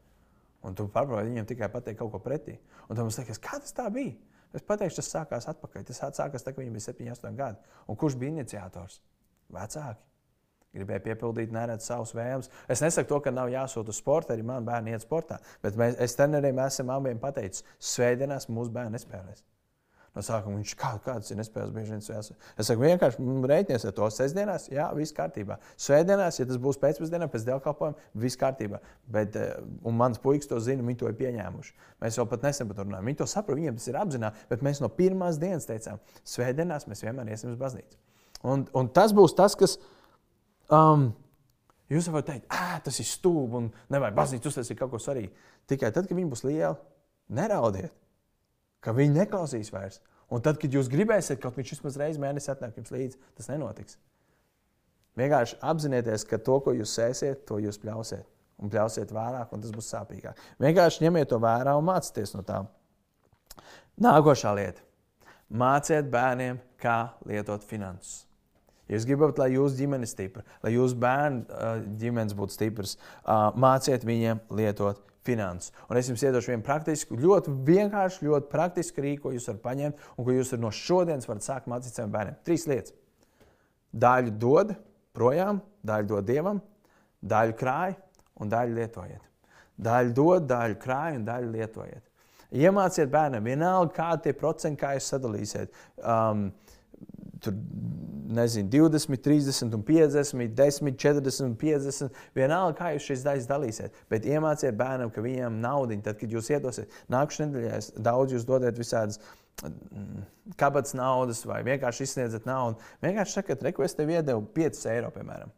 Un tu pārbaudi viņiem tikai pateikt kaut ko pretī. Un tam liekas, kā tas tā bija? Es pateikšu, tas sākās atpakaļ. Tas sākās tad, kad viņam bija 7, 8 gadi. Un kurš bija iniciators? Vecāki. Gribēju piepildīt, neredzu savus vēlmes. Es nesaku to, ka nav jāsūta uz sporta, arī man bērni iet sportā. Bet mēs, es treneriem esmu abiem pateicis, svētdienās mūsu bērni nespēlēs. No sākuma viņš kā, kādas ir nespējas, bieži vien svēs. Es saku, vienkārši rēķinies ar to sestdienās, jā, viss kārtībā. Svētdienās, ja tas būs pēcpusdienā, pēc dievkalpojuma, viss kārtībā. Bet, eh, un mans puisis to zina, viņi to ir pieņēmuši. Mēs jau pat nesen par to runājam. Viņi to saprot, viņiem tas ir apzināti, bet mēs no pirmās dienas teicām, svētdienās mēs vienmēr iesim uz baznīcu. Un, un tas būs tas, kas Um, jūs varat teikt, ah, tas ir stūbi un nevajag baznīcu uztaisīt kaut ko svarīgu. Tikai tad, kad viņi būs lieli, neraudiet, ka viņi neklausīs vairs. Un tad, kad jūs gribēsiet, kaut viņš vismaz reizi mēnesī atnāk jums līdzi, tas nenotiks. Vienkārši apzināties, ka to, ko jūs sēsiet, to jūs pļausiet. Un pļausiet vairāk, un tas būs sāpīgāk. Vienkārši ņemiet to vērā un mācieties no tā. Nākošā lieta. Māciet bērniem, kā lietot finanses. Jūs gribat, lai jūsu ģimene ir stipra, lai jūsu bērnu ģimenes būtu stipras, māciet viņiem lietot finanses. Un es jums iedošu vienu praktisku, ļoti vienkāršu, ļoti praktisku rīku, ko jūs varat paņemt un ko jūs no šodienas varat sākt mācīt saviem bērniem. Trīs lietas. Daļu dod projām, daļu dod dievam, daļu krāj un daļu lietojiet. Daļu dod, daļu krāj un daļu lietojiet. Iemāciet bērnam, vienalga, kādi ir procenti, kā jūs sadalīsiet. Um, tur, nezinu, 20, 30, un 50, 10, 40, 50. Vienalga, kā jūs šīs daļas dalīsiet. Bet iemāciet bērnam, ka viņiem naudiņa, tad, kad jūs iedosiet, nākamajā nedēļā daudz jūs dodiet visādas mm, kabatas naudas vai vienkārši izsniedzat naudu. Vienkārši sakat, reku, es tev iedevu 5 eiro, piemēram.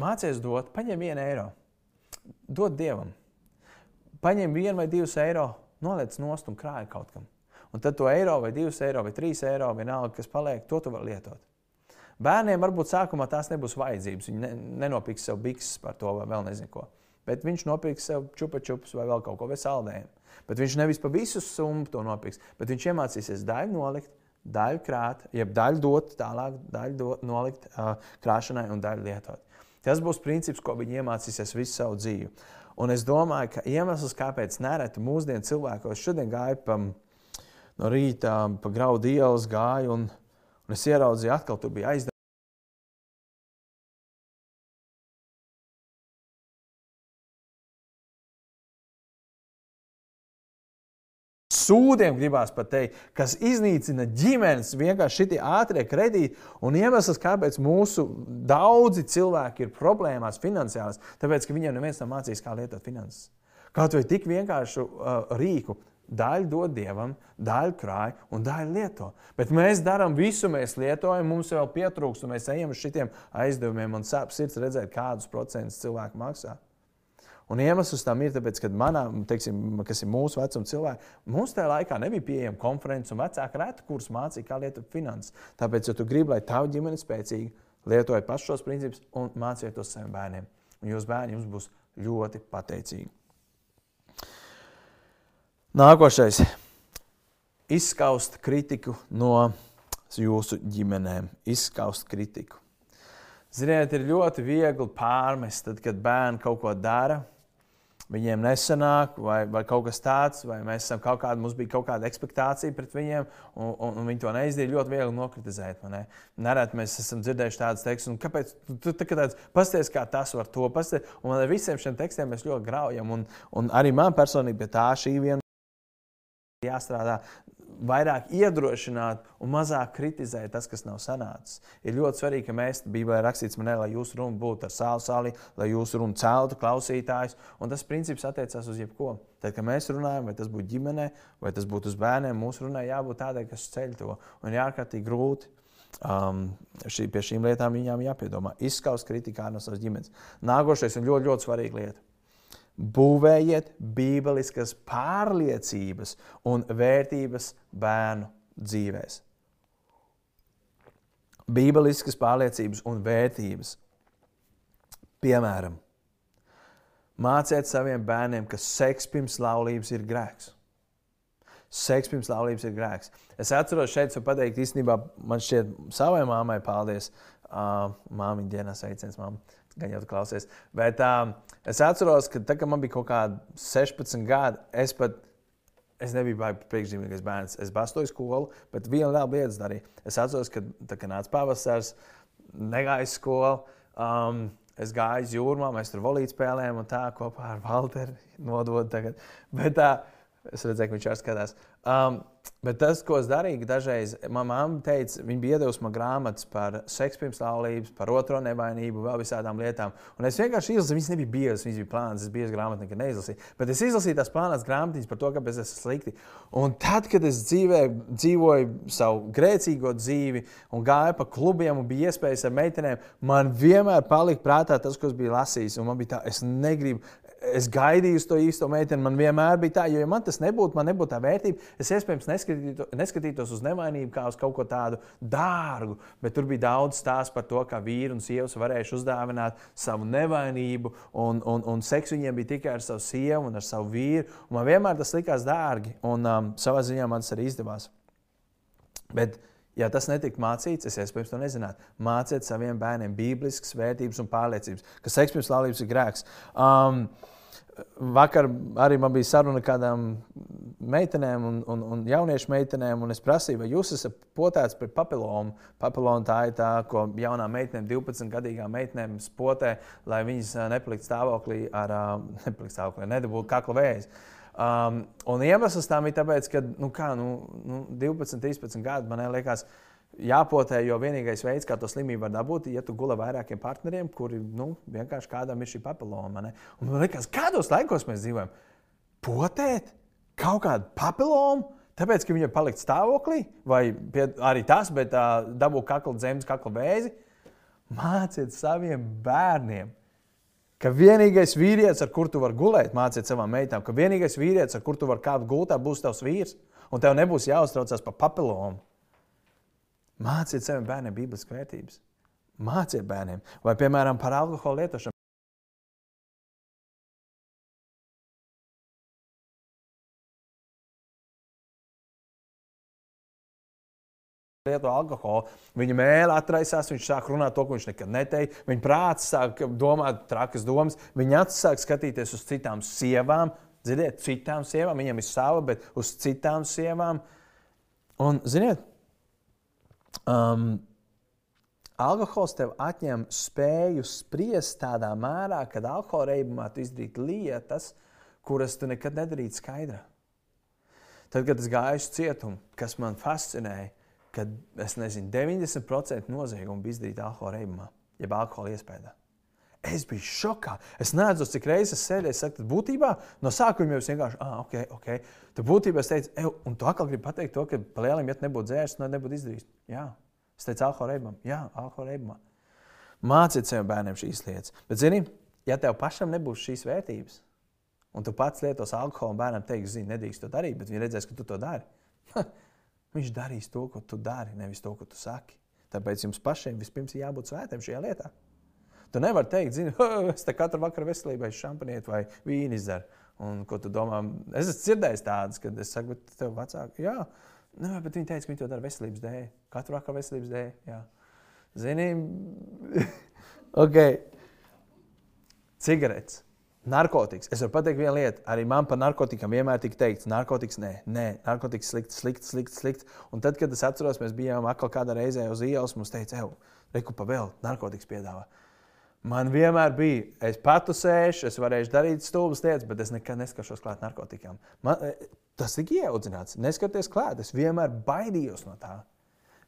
Mācies dot, paņem 1 eiro. Dod dievam. Paņem 1 vai 2 eiro, noliec nost un krāj kaut kam. Un tad to eiro, vai 2 eiro, vai 3 eiro, vienalga, kas paliek, to tu vari lietot. Bērniem varbūt sākumā tās nebūs vajadzības. Viņi ne, nenopirks sev bikses par to, vai vēl nezinu ko. Bet viņš nopirks sev čupačups vai vēl kaut ko, vai saldējumu. Bet viņš nevis pa visu summu to nopirks, bet viņš iemācīsies daļu nolikt, daļu krāt, jeb daļu dot tālāk, daļu dot, nolikt uh, krāšanai un daļu lietot. Tas būs princips, ko viņi iemācīsies visu savu dzīvi. Un es domāju, ka iemesls, kāpēc nereti mūsdienu cilvēkos šodien gāja pa no rīta pa graudu ielas gāju, un, un es ieraudzīju, atkal tur bija aizdevums. Sūdiem gribās pat teikt, kas iznīcina ģimenes, vienkārši šitie ātrie kredīti. Un iemesls, kāpēc mūsu daudzi cilvēki ir problēmās finansiālās, tāpēc, ka viņiem neviens nav mācījis, kā lietot finanses. Kaut vai tik vienkāršu uh, rīku, Daļu dod dievam, daļu krāj un daļu lieto. Bet mēs darām visu, mēs lietojam, mums vēl pietrūkst, un mēs ejam uz šitiem aizdevumiem. Man sāp sirds redzēt, kādus procentus cilvēki maksā. Un iemesls tam ir, tāpēc, ka manā, teiksim, kas ir mūsu vecuma cilvēki, mums tajā laikā nebija pieejama konferences, un vecāki reti kurs mācīja, kā lietot finanses. Tāpēc, ja tu gribi, lai tava ģimene spēcīga, lietojiet pašus šos principus un māciet tos saviem bērniem. Un jūsu bērni jums būs ļoti pateicīgi. Nākošais - izskaust kritiku no jūsu ģimenēm. Izskaust kritiku. Ziniet, ir ļoti viegli pārmest, tad, kad bērni kaut ko dara. Viņiem nesanāk, vai, vai kaut kas tāds, vai mēs esam kaut kāda, mums bija kaut kāda expectācija pret viņiem, un, un, un viņi to neizdarīja. Ļoti viegli nokritizēt. Ne? Nereti mēs esam dzirdējuši tādas tekstus, kāpēc tu, tu, tu tāds pasties, kā tas var to pasties. Un ar visiem šiem tekstiem mēs ļoti graujam. Un, un arī man personīgi pie tā šī viena jāstrādā vairāk iedrošināt un mazāk kritizēt tas, kas nav sanācis. Ir ļoti svarīgi, ka mēs, Bībelē rakstīts, manē, lai jūsu runa būtu ar sāli, sāli, lai jūsu runa celtu klausītājus, un tas princips attiecās uz jebko. Tad, kad mēs runājam, vai tas būtu ģimenē, vai tas būtu uz bērniem, mūsu runai jābūt tādai, kas ceļ to. Un ir ārkārtīgi grūti. Um, šī, pie šīm lietām viņām jāpiedomā. Izskaust kritikā no savas ģimenes. Nākošais ir ļoti, ļoti svarīga lieta būvējiet bībeliskas pārliecības un vērtības bērnu dzīvēs. Bībeliskas pārliecības un vērtības. Piemēram, māciet saviem bērniem, ka seks pirms laulības ir grēks. Seks pirms laulības ir grēks. Es atceros, šeit var pateikt, īstenībā man šķiet, savai mammai paldies. Uh, Māmiņa dienas sveiciens, mamma gan jau klausies. Bet um, es atceros, ka tad, kad man bija kaut kādi 16 gadi, es pat es nebiju priekšzīmīgais bērns. Es bastoju skolu, bet viena liela lieta darīju. Es atceros, ka tad, kad nāca pavasaris, negāju skolu. Um, Es gāju uz jūrmā, mēs tur volīti spēlējām, un tā kopā ar Walteru nododu tagad. Bet tā, uh, es redzēju, ka viņš arī skatās. Um, Bet tas, ko es darīju, dažreiz manā teica, viņa bija iedevusi man grāmatas par seksu pirms laulības, par otro nevainību, vēl visādām lietām. Un es vienkārši izlasīju, viņas nebija biezas, viņas bija plānas, es biju grāmatā, nekad neizlasīju. Bet es izlasīju tās plānas grāmatiņas par to, kāpēc es esmu slikti. Un tad, kad es dzīvē, dzīvoju savu grēcīgo dzīvi un gāju pa klubiem un bija iespējas ar meitenēm, man vienmēr palika prātā tas, ko es biju lasījis. Un man bija tā, es negribu, es gaidīju to īsto meiteni. Man vienmēr bija tā, jo ja man tas nebūtu, man nebūtu tā vērtība. Es iespējams neskatītos, neskatītos uz nevainību kā uz kaut ko tādu dārgu, bet tur bija daudz stāstu par to, kā vīri un sievas varējuši uzdāvināt savu nevainību, un, un, un seksu viņiem bija tikai ar savu sievu un ar savu vīru. Un man vienmēr tas likās dārgi, un um, savā ziņā man tas arī izdevās. Bet, Ja tas netika mācīts, es iespējams to nezinātu. Māciet saviem bērniem bībliskas vērtības un pārliecības, ka seks pirms laulības ir grēks. Um, vakar arī man bija saruna ar kādām meitenēm un, un, un jauniešu meitenēm, un es prasīju, vai jūs esat potēts pret papilonu. Papilona tā ir tā, ko jaunām meitenēm, 12 gadīgām meitenēm spotē, lai viņas uh, nepalikt stāvoklī ar, uh, nepalikt stāvoklī, nedabūtu kakla vēzi. Um, un iemesls tam ir tas, ka nu, kā, nu, nu, 12, 13 gadi man liekas, jāpotē, jo vienīgais veids, kā to slimību var dabūt, ir, ja tu guli vairākiem partneriem, kuri nu, vienkārši kādam ir šī papiloma. Un man liekas, kādos laikos mēs dzīvojam? Potēt kaut kādu papilomu. Tāpēc, ka viņam palikt stāvoklī, vai pie, arī tas, bet uh, dabūt kakla zemes, kakla vēzi, māciet saviem bērniem Ka vienīgais vīrietis, ar kuru tu vari gulēt, mācīt savām meitām, ka vienīgais vīrietis, ar kuru tu vari kāpt gultā, būs tavs vīrs, un tev nebūs jāuztraucas par papilonu. Māciet saviem bērniem bībeles vērtības. Māciet bērniem, vai piemēram par alkohola lietošanu. Lieto alkoholu, viņa mēlē atraisās, viņš sāk runāt to, ko viņš nekad neteica. Viņa prāts sāk domāt trakas domas, viņa acis sāk skatīties uz citām sievām. Ziniet, citām sievām, viņam ir sava, bet uz citām sievām. Un, ziniet, um, alkohols tev atņem spēju spriest tādā mērā, ka alkohola reibumā tu izdarītu lietas, kuras tu nekad nedarītu skaidrā. Tad, kad es gāju uz cietumu, kas man fascinēja, kad es nezinu, 90% noziegumu bija izdarīta alkohola reibumā, jeb alkohola iespējā. Es biju šokā. Es nezinu, cik reizes es sēdēju. Es saku, būtībā no sākuma jau vienkārši, ah, ok, ok. Tad būtībā es teicu, Ew, un tu atkal gribi pateikt to, ka palielam, ja nebūtu dzērs, no nebūtu izdarījis. Jā, es teicu, alkohola reibumā. Jā, alkohola reibumā. Māciet saviem bērniem šīs lietas. Bet, zini, ja tev pašam nebūs šīs vērtības, un tu pats lietos alkoholu, un bērnam teiks, zini, nedrīkst to darīt, bet viņi redzēs, ka tu to dari. Viņš darīs to, ko tu dari, nevis to, ko tu saki. Tāpēc jums pašiem vispirms ir jābūt svētiem šajā lietā. Tu nevari teikt, zini, es te katru vakaru veselībai šampanieti vai vīnu izdaru. Un, ko tu domā? Es esmu dzirdējis tādas, kad es saku, bet tev vecāki, jā, nu, bet viņi teica, ka viņi to dara veselības dēļ. Katru vakaru veselības dēļ. Jā. Zini, ok. Cigaretes. Narkotikas. Es varu pateikt vienu lietu. Arī man par narkotikām vienmēr tika teikts, narkotikas nē, nē narkotikas slikts, slikts, slikts. Slikt. Un tad, kad es atceros, mēs bijām atkal kādā reizē uz ielas, mums teica, ej, reku pa vēl, narkotikas piedāvā. Man vienmēr bija, es patu sēžu, es varēšu darīt stulbas lietas, bet es nekad neskatos klāt narkotikām. Man, e, tas tika ieaudzināts. Neskaties klāt, es vienmēr baidījos no tā.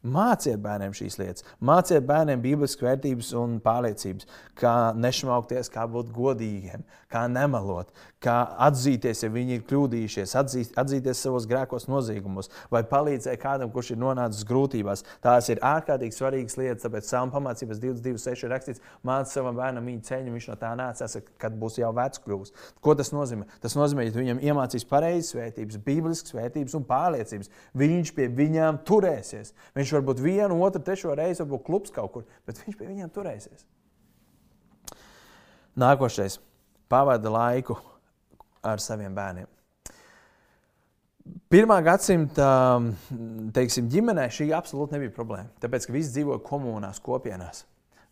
Māciet bērniem šīs lietas, māciet bērniem bībeles vērtības un pārliecības, kā nešmaukties, kā būt godīgiem, kā nemelot, kā atzīties, ja viņi ir kļūdījušies, atzīt, atzīties savos grēkos, noziegumos, vai palīdzēt kādam, kurš ir nonācis grūtībās. Tās ir ārkārtīgi svarīgas lietas, tāpēc Sāma pamācības 22.6 ir rakstīts, mācīt savam bērnam viņa ceļu, viņš no tā nācās, kad būs jau vecs kļuvis. Ko tas nozīmē? Tas nozīmē, ka viņam iemācīs pareizas vērtības, bībeliskas vērtības un pārliecības. Viņš pie viņām turēsies. Viņš varbūt vienu, otru, trešo reizi, varbūt klubs kaut kur, bet viņš pie viņiem turēsies. Nākošais pavada laiku ar saviem bērniem. Pirmā gadsimta teiksim, ģimenē šī absolūti nebija problēma. Tāpēc, ka visi dzīvoja komunās, kopienās.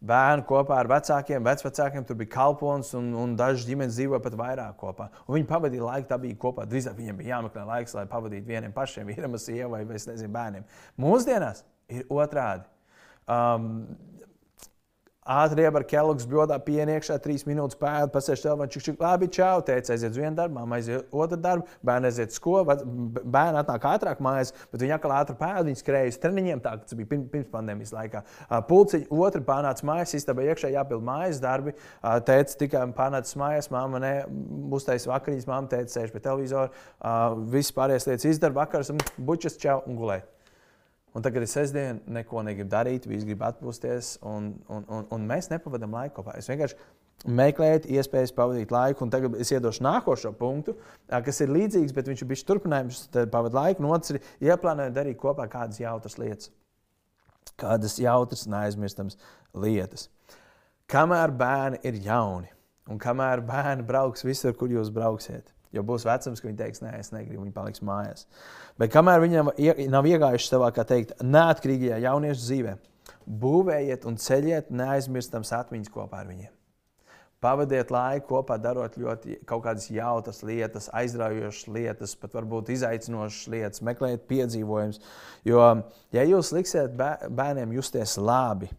Bērni kopā ar vecākiem, vecākiem, tur bija kalpons, un, un dažas ģimenes dzīvoja pat vairāk kopā. Un viņi pavadīja laiku, tā bija kopā. Drīzāk viņiem bija jāmeklē laiks, lai pavadītu vieniem pašiem, vīram, sievai vai nezinu, bērniem. Mūsdienās ir otrādi. Um, Ātri iebar Kellogs bļodā piena iekšā, trīs minūtes pēda, pasēž telefonu, čik, čik, labi, čau, teica, aiziet uz vienu darbu, aiziet otru darbu, bērni aiziet skolu, bērni atnāk ātrāk mājās, bet viņi atkal ātri pēda, viņi skrēja uz treniņiem, tā tas bija pirms pandēmijas laikā. Pulciņi otru pārnāca mājās, istaba iekšā jāpild mājas darbi, teica tikai pārnācis mājās, māma ne, uztais vakariņas, māma teica, sēž pie televizora, viss pārējās lietas izdara vakars, bučas, čau un gulēt. Un tagad ir sestdiena, neko negribu darīt, visi grib atpūsties, un, un, un, un mēs nepavadām laiku kopā. Es vienkārši meklēt iespējas pavadīt laiku. Un tagad es iedošu nākošo punktu, kas ir līdzīgs, bet viņš ir bijis turpinājums. Tad pavadīt laiku, un otrs ir ieplānot darīt kopā kādas jautras lietas. Kādas jautras, neaizmirstamas lietas. Kamēr bērni ir jauni, un kamēr bērni brauks visur, kur jūs brauksiet, jo būs vecums, ka viņi teiks, nē, es negribu, viņi paliks mājās. Bet kamēr viņam nav iegājuši savā, kā teikt, neatkarīgajā jauniešu dzīvē, būvējiet un ceļiet neaizmirstams atmiņas kopā ar viņiem. Pavadiet laiku kopā, darot ļoti kaut kādas jautras lietas, aizraujošas lietas, pat varbūt izaicinošas lietas, meklējiet piedzīvojumus. Jo, ja jūs liksiet bērniem justies labi,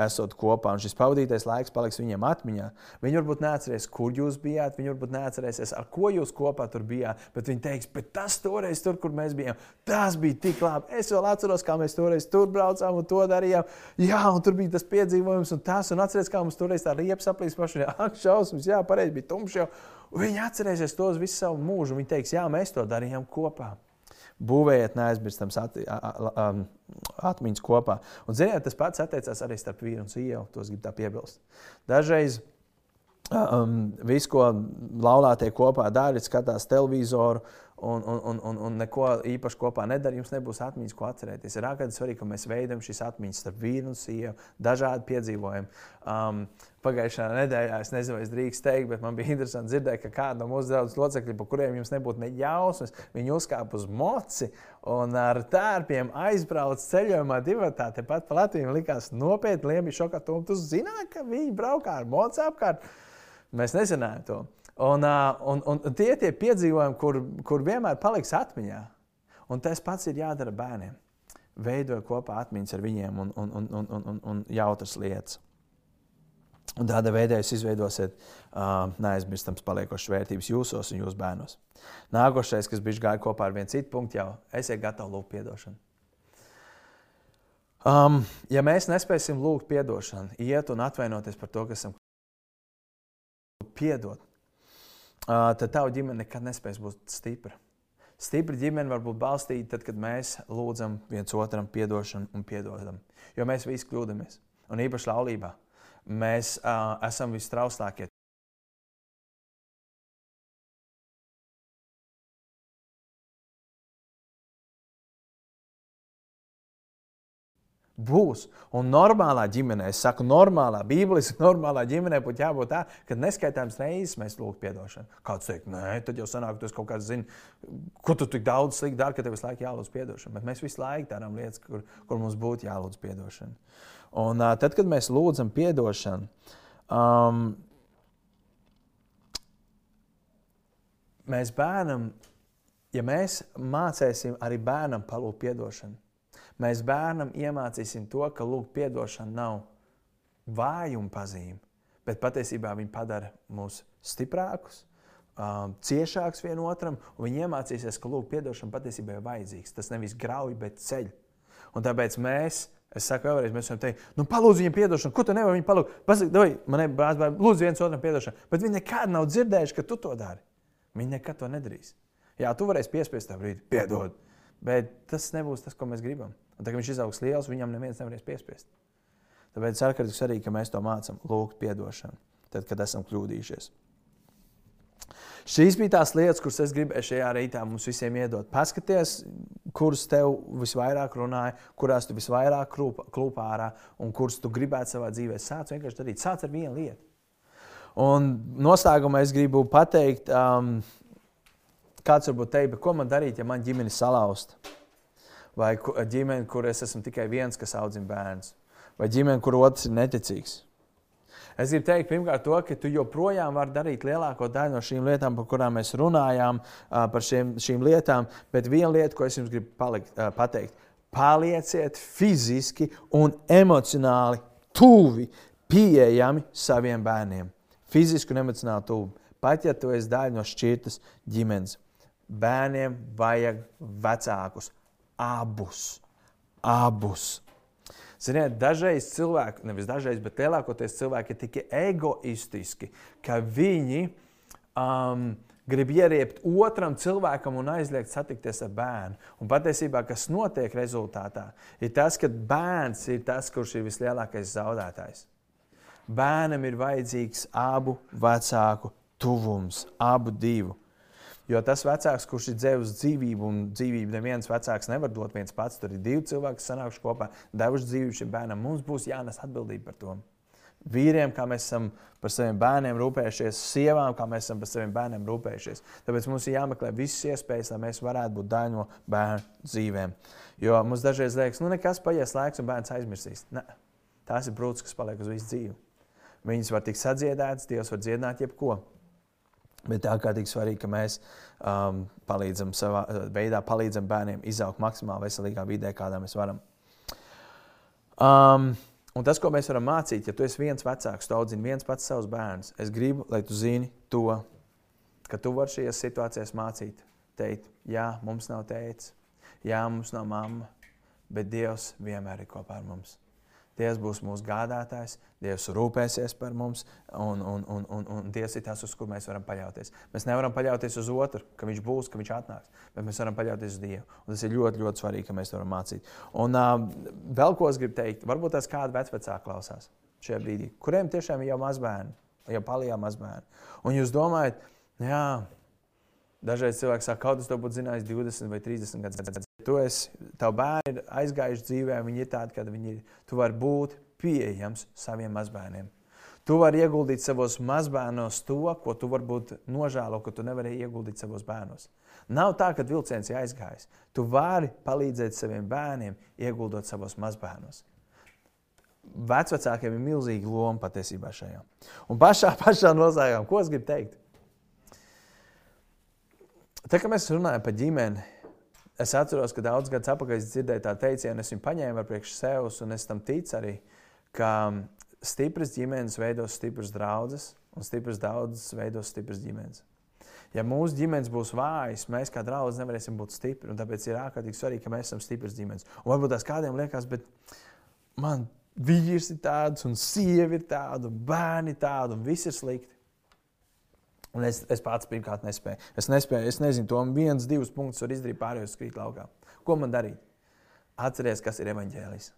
esot kopā, un šis pavadītais laiks paliks viņiem atmiņā. Viņi varbūt neatcerēsies, kur jūs bijāt, viņi varbūt neatcerēsies, ar ko jūs kopā tur bijāt, bet viņi teiks, bet tas toreiz, tur, kur mēs bijām, tas bija tik labi. Es vēl atceros, kā mēs toreiz tur braucām un to darījām. Jā, un tur bija tas piedzīvojums un tas, un atcerieties, kā mums toreiz tā riepas aplīs paši, ak, šausmas, jā, pareizi bija tumšs jau. Viņi atcerēsies tos visu savu mūžu, un viņi teiks, jā, mēs to darījām kopā būvējiet neaizmirstams at, um, atmiņas kopā. Un, ziniet, tas pats attiecās arī starp vīru un sievu. To es gribu tā piebilst. Dažreiz um, viss, ko laulātie kopā dara, skatās televizoru un, un, un, un, neko īpaši kopā nedara, jums nebūs atmiņas, ko atcerēties. Ir ārkārtīgi svarīgi, ka mēs veidojam šīs atmiņas starp vīru un sievu, dažādi piedzīvojumi. Um, Pagājušā nedēļā es nezinu, vai es drīkstu teikt, bet man bija interesanti dzirdēt, ka kāda no mūsu draugu locekļiem, par kuriem jums nebūtu ne jausmas, viņi uzkāpa uz moci un ar tērpiem aizbrauca ceļojumā divi tādi tepat pa Latviju. Likās nopietni, liemi šokā. Tu zināji, ka viņi braukā ar moci apkārt. Mēs nezinājām to. Un, un, un tie ir tie piedzīvojumi, kur, kur vienmēr paliks atmiņā. Un tas pats ir jādara bērniem. Veidot kopā atmiņas ar viņiem un, un, un, un, un, un jautras lietas. Un tādā veidā jūs izveidosiet uh, neaizmirstams paliekošas vērtības jūsos un jūsu bērnos. Nākošais, kas bija gājis kopā ar vienu citu punktu, jau esiet gatavi lūgt atdošanu. Um, ja mēs nespēsim lūgt atdošanu, iet un atvainoties par to, kas esam piedot, tad tava ģimene nekad nespēs būt stipra. Stipra ģimene var būt balstīta tad, kad mēs lūdzam viens otram atdošanu un piedodam. Jo mēs visi kļūdāmies. Un īpaši laulībā mēs uh, esam vistrauslākie. Būs. Un normālā ģimenē, es saku, normālā, bībeliski normālā ģimenē būtu jābūt tā, ka neskaitāms reizes mēs lūgtu atdošanu. Kāds teikt, nē, tad jau sanāk, tas kaut kāds zina, ko tu tik daudz slikti dari, ka tev visu laiku jālūdz atdošanu. Bet mēs visu laiku darām lietas, kur, kur mums būtu jālūdz atdošanu. Un uh, tad, kad mēs lūdzam atdošanu, um, mēs bērnam, ja mēs mācīsim arī bērnam palūgt atdošanu, Mēs bērnam iemācīsim to, ka lūgt atdošana nav vājuma pazīme, bet patiesībā viņa padara mūs stiprākus, um, ciešākus vienotram, un viņi iemācīsies, ka lūgt atdošana patiesībā ir vajadzīgs. Tas nevis grauj, bet ceļ. Un tāpēc mēs Es saku, vēlreiz, mēs varam teikt, nu, palūdz viņam atdošanu. Ko tu nevari viņam palūgt? Pasaki, man ir brālis, lūdzu, viens otram atdošanu. Bet viņi nekad nav dzirdējuši, ka tu to dari. Viņi nekad to nedarīs. Jā, tu varēsi piespiest tā brīdi, piedod. Bet tas nebūs tas, ko mēs gribam. Un tad, kad viņš izaugs liels, viņam neviens nevarēs piespiest. Tāpēc ir ārkārtīgi svarīgi, ka mēs to mācām, lūgt atdošanu, tad, kad esam kļūdījušies. Šīs bija tās lietas, kuras es gribēju šajā rītā mums visiem iedot. Paskaties, kuras tev visvairāk runāja, kurās tu visvairāk klūpā ārā un kuras tu gribētu savā dzīvē. Sāc vienkārši darīt, sāc ar vienu lietu. Un noslēgumā es gribu pateikt, um, kāds varbūt teikt, ko man darīt, ja man ģimene salauzta vai ģimene, kur es esmu tikai viens, kas audzina bērnus, vai ģimene, kur otrs ir neticīgs. Es gribu teikt, pirmkārt, to, ka tu joprojām vari darīt lielāko daļu no šīm lietām, par kurām mēs runājām, par šiem, šīm lietām, bet viena lieta, ko es jums gribu palikt, pateikt, palieciet fiziski un emocionāli tuvi, pieejami saviem bērniem. Fiziski un emocionāli tuvi. Pat ja tu esi daļa no šķirtas ģimenes, bērniem vajag vecākus, abus. abus. Ziniet, dažreiz cilvēki, nevis dažreiz, bet lielākoties cilvēki ir tik egoistiski, ka viņi um, grib ieriept otram cilvēkam un aizliegt satikties ar bērnu. Un patiesībā, kas notiek rezultātā, ir tas, ka bērns ir tas, kurš ir vislielākais zaudētājs. Bērnam ir vajadzīgs abu vecāku tuvums, abu divu. Jo tas vecāks, kurš ir devis dzīvību, un dzīvību neviens vecāks nevar dot viens pats, tur ir divi cilvēki, kas sanākuši kopā, devuši dzīvību šim bērnam. Mums būs jānes atbildība par to. Vīriem, kā mēs esam par saviem bērniem rūpējušies, sievām, kā mēs esam par saviem bērniem rūpējušies. Tāpēc mums ir jāmeklē visas iespējas, lai mēs varētu būt daļa no bērnu dzīvēm. Jo mums dažreiz liekas, nu nekas paies laiks, un bērns aizmirsīs. Ne. Tās ir brūces, kas paliek uz visu dzīvi. Viņas var tikt sadziedētas, Dievs var dziedināt jebko. Bet tā kā tik svarīgi, ka mēs um, palīdzam savā uh, veidā, palīdzam bērniem izaugt maksimāli veselīgā vidē, kādā mēs varam. Um, un tas, ko mēs varam mācīt, ja tu esi viens vecāks, tu audzini viens pats savus bērnus, es gribu, lai tu zini to, ka tu vari šajās situācijās mācīt, teikt, jā, mums nav tēvs, jā, mums nav mamma, bet Dievs vienmēr ir kopā ar mums. Dievs būs mūsu gādātājs, Dievs rūpēsies par mums, un, un, un, un, un Dievs ir tas, uz kur mēs varam paļauties. Mēs nevaram paļauties uz otru, ka viņš būs, ka viņš atnāks, bet mēs varam paļauties uz Dievu. Un tas ir ļoti, ļoti svarīgi, ka mēs to varam mācīt. Un uh, vēl ko es gribu teikt, varbūt tās kāda vecvecāka klausās šajā brīdī, kuriem tiešām ir jau mazbērni, jau palījā mazbērni. Un jūs domājat, jā, Dažreiz cilvēks saka, kaut kas to būtu zinājis 20 vai 30 gadus. Tu esi, tavi bērni ir aizgājuši dzīvē, viņi ir tādi, kādi viņi ir. Tu vari būt pieejams saviem mazbērniem. Tu vari ieguldīt savos mazbērnos to, ko tu varbūt nožēlo, ka tu nevari ieguldīt savos bērnos. Nav tā, ka vilciens ir aizgājis. Tu vari palīdzēt saviem bērniem, ieguldot savos mazbērnos. Vecākiem ir milzīga loma patiesībā šajā. Un pašā, pašā noslēgumā, ko es gribu teikt? Tā kā mēs runājam par ģimeni, es atceros, ka daudz gadus atpakaļ es dzirdēju tādu teicienu, es viņu paņēmu ar priekš sevis, un es tam ticu arī, ka stipras ģimenes veidos stipras draudzes, un stipras draudzes veidos stipras ģimenes. Ja mūsu ģimenes būs vājas, mēs kā draugi nevarēsim būt stipri. Tāpēc ir ārkārtīgi svarīgi, ka mēs esam stipras ģimenes. Un varbūt tās kādiem liekas, bet man vīrs ir tāds, un sieva ir tāda, un bērni ir tādi, un viss ir slikti. Un es, es pats pirmkārt nespēju. Es nespēju, es nezinu, to viens, divus punktus var izdarīt, pārējos skrīt laukā. Ko man darīt? Atcerieties, kas ir evaņģēlijs.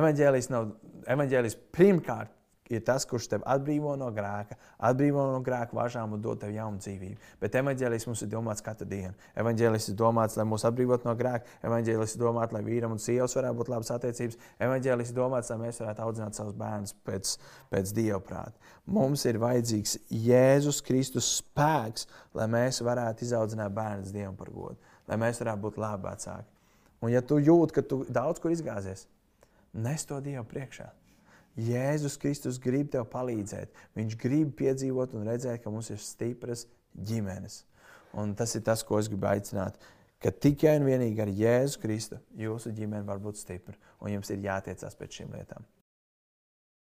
Evaņģēlijs nav evaņģēlijs pirmkārt ir tas, kurš tevi atbrīvo no grēka, atbrīvo no grēka važām un dod tev jaunu dzīvību. Bet evanģēlis mums ir domāts katru dienu. Evanģēlis ir domāts, lai mūs atbrīvotu no grēka, evanģēlis ir domāts, lai vīram un sievas varētu būt labas attiecības, evanģēlis ir domāts, lai mēs varētu audzināt savus bērnus pēc, pēc dievprāta. Mums ir vajadzīgs Jēzus Kristus spēks, lai mēs varētu izaudzināt bērnus dievam par godu, lai mēs varētu būt labi vecāki. Un ja tu jūti, ka tu daudz kur izgāzies, nes to Dievu priekšā. Jēzus Kristus grib tev palīdzēt. Viņš grib piedzīvot un redzēt, ka mums ir stipras ģimenes. Un tas ir tas, ko es gribu aicināt. Ka tikai un vienīgi ar Jēzu Kristu jūsu ģimene var būt stipra, un jums ir jātiecās pēc šīm lietām.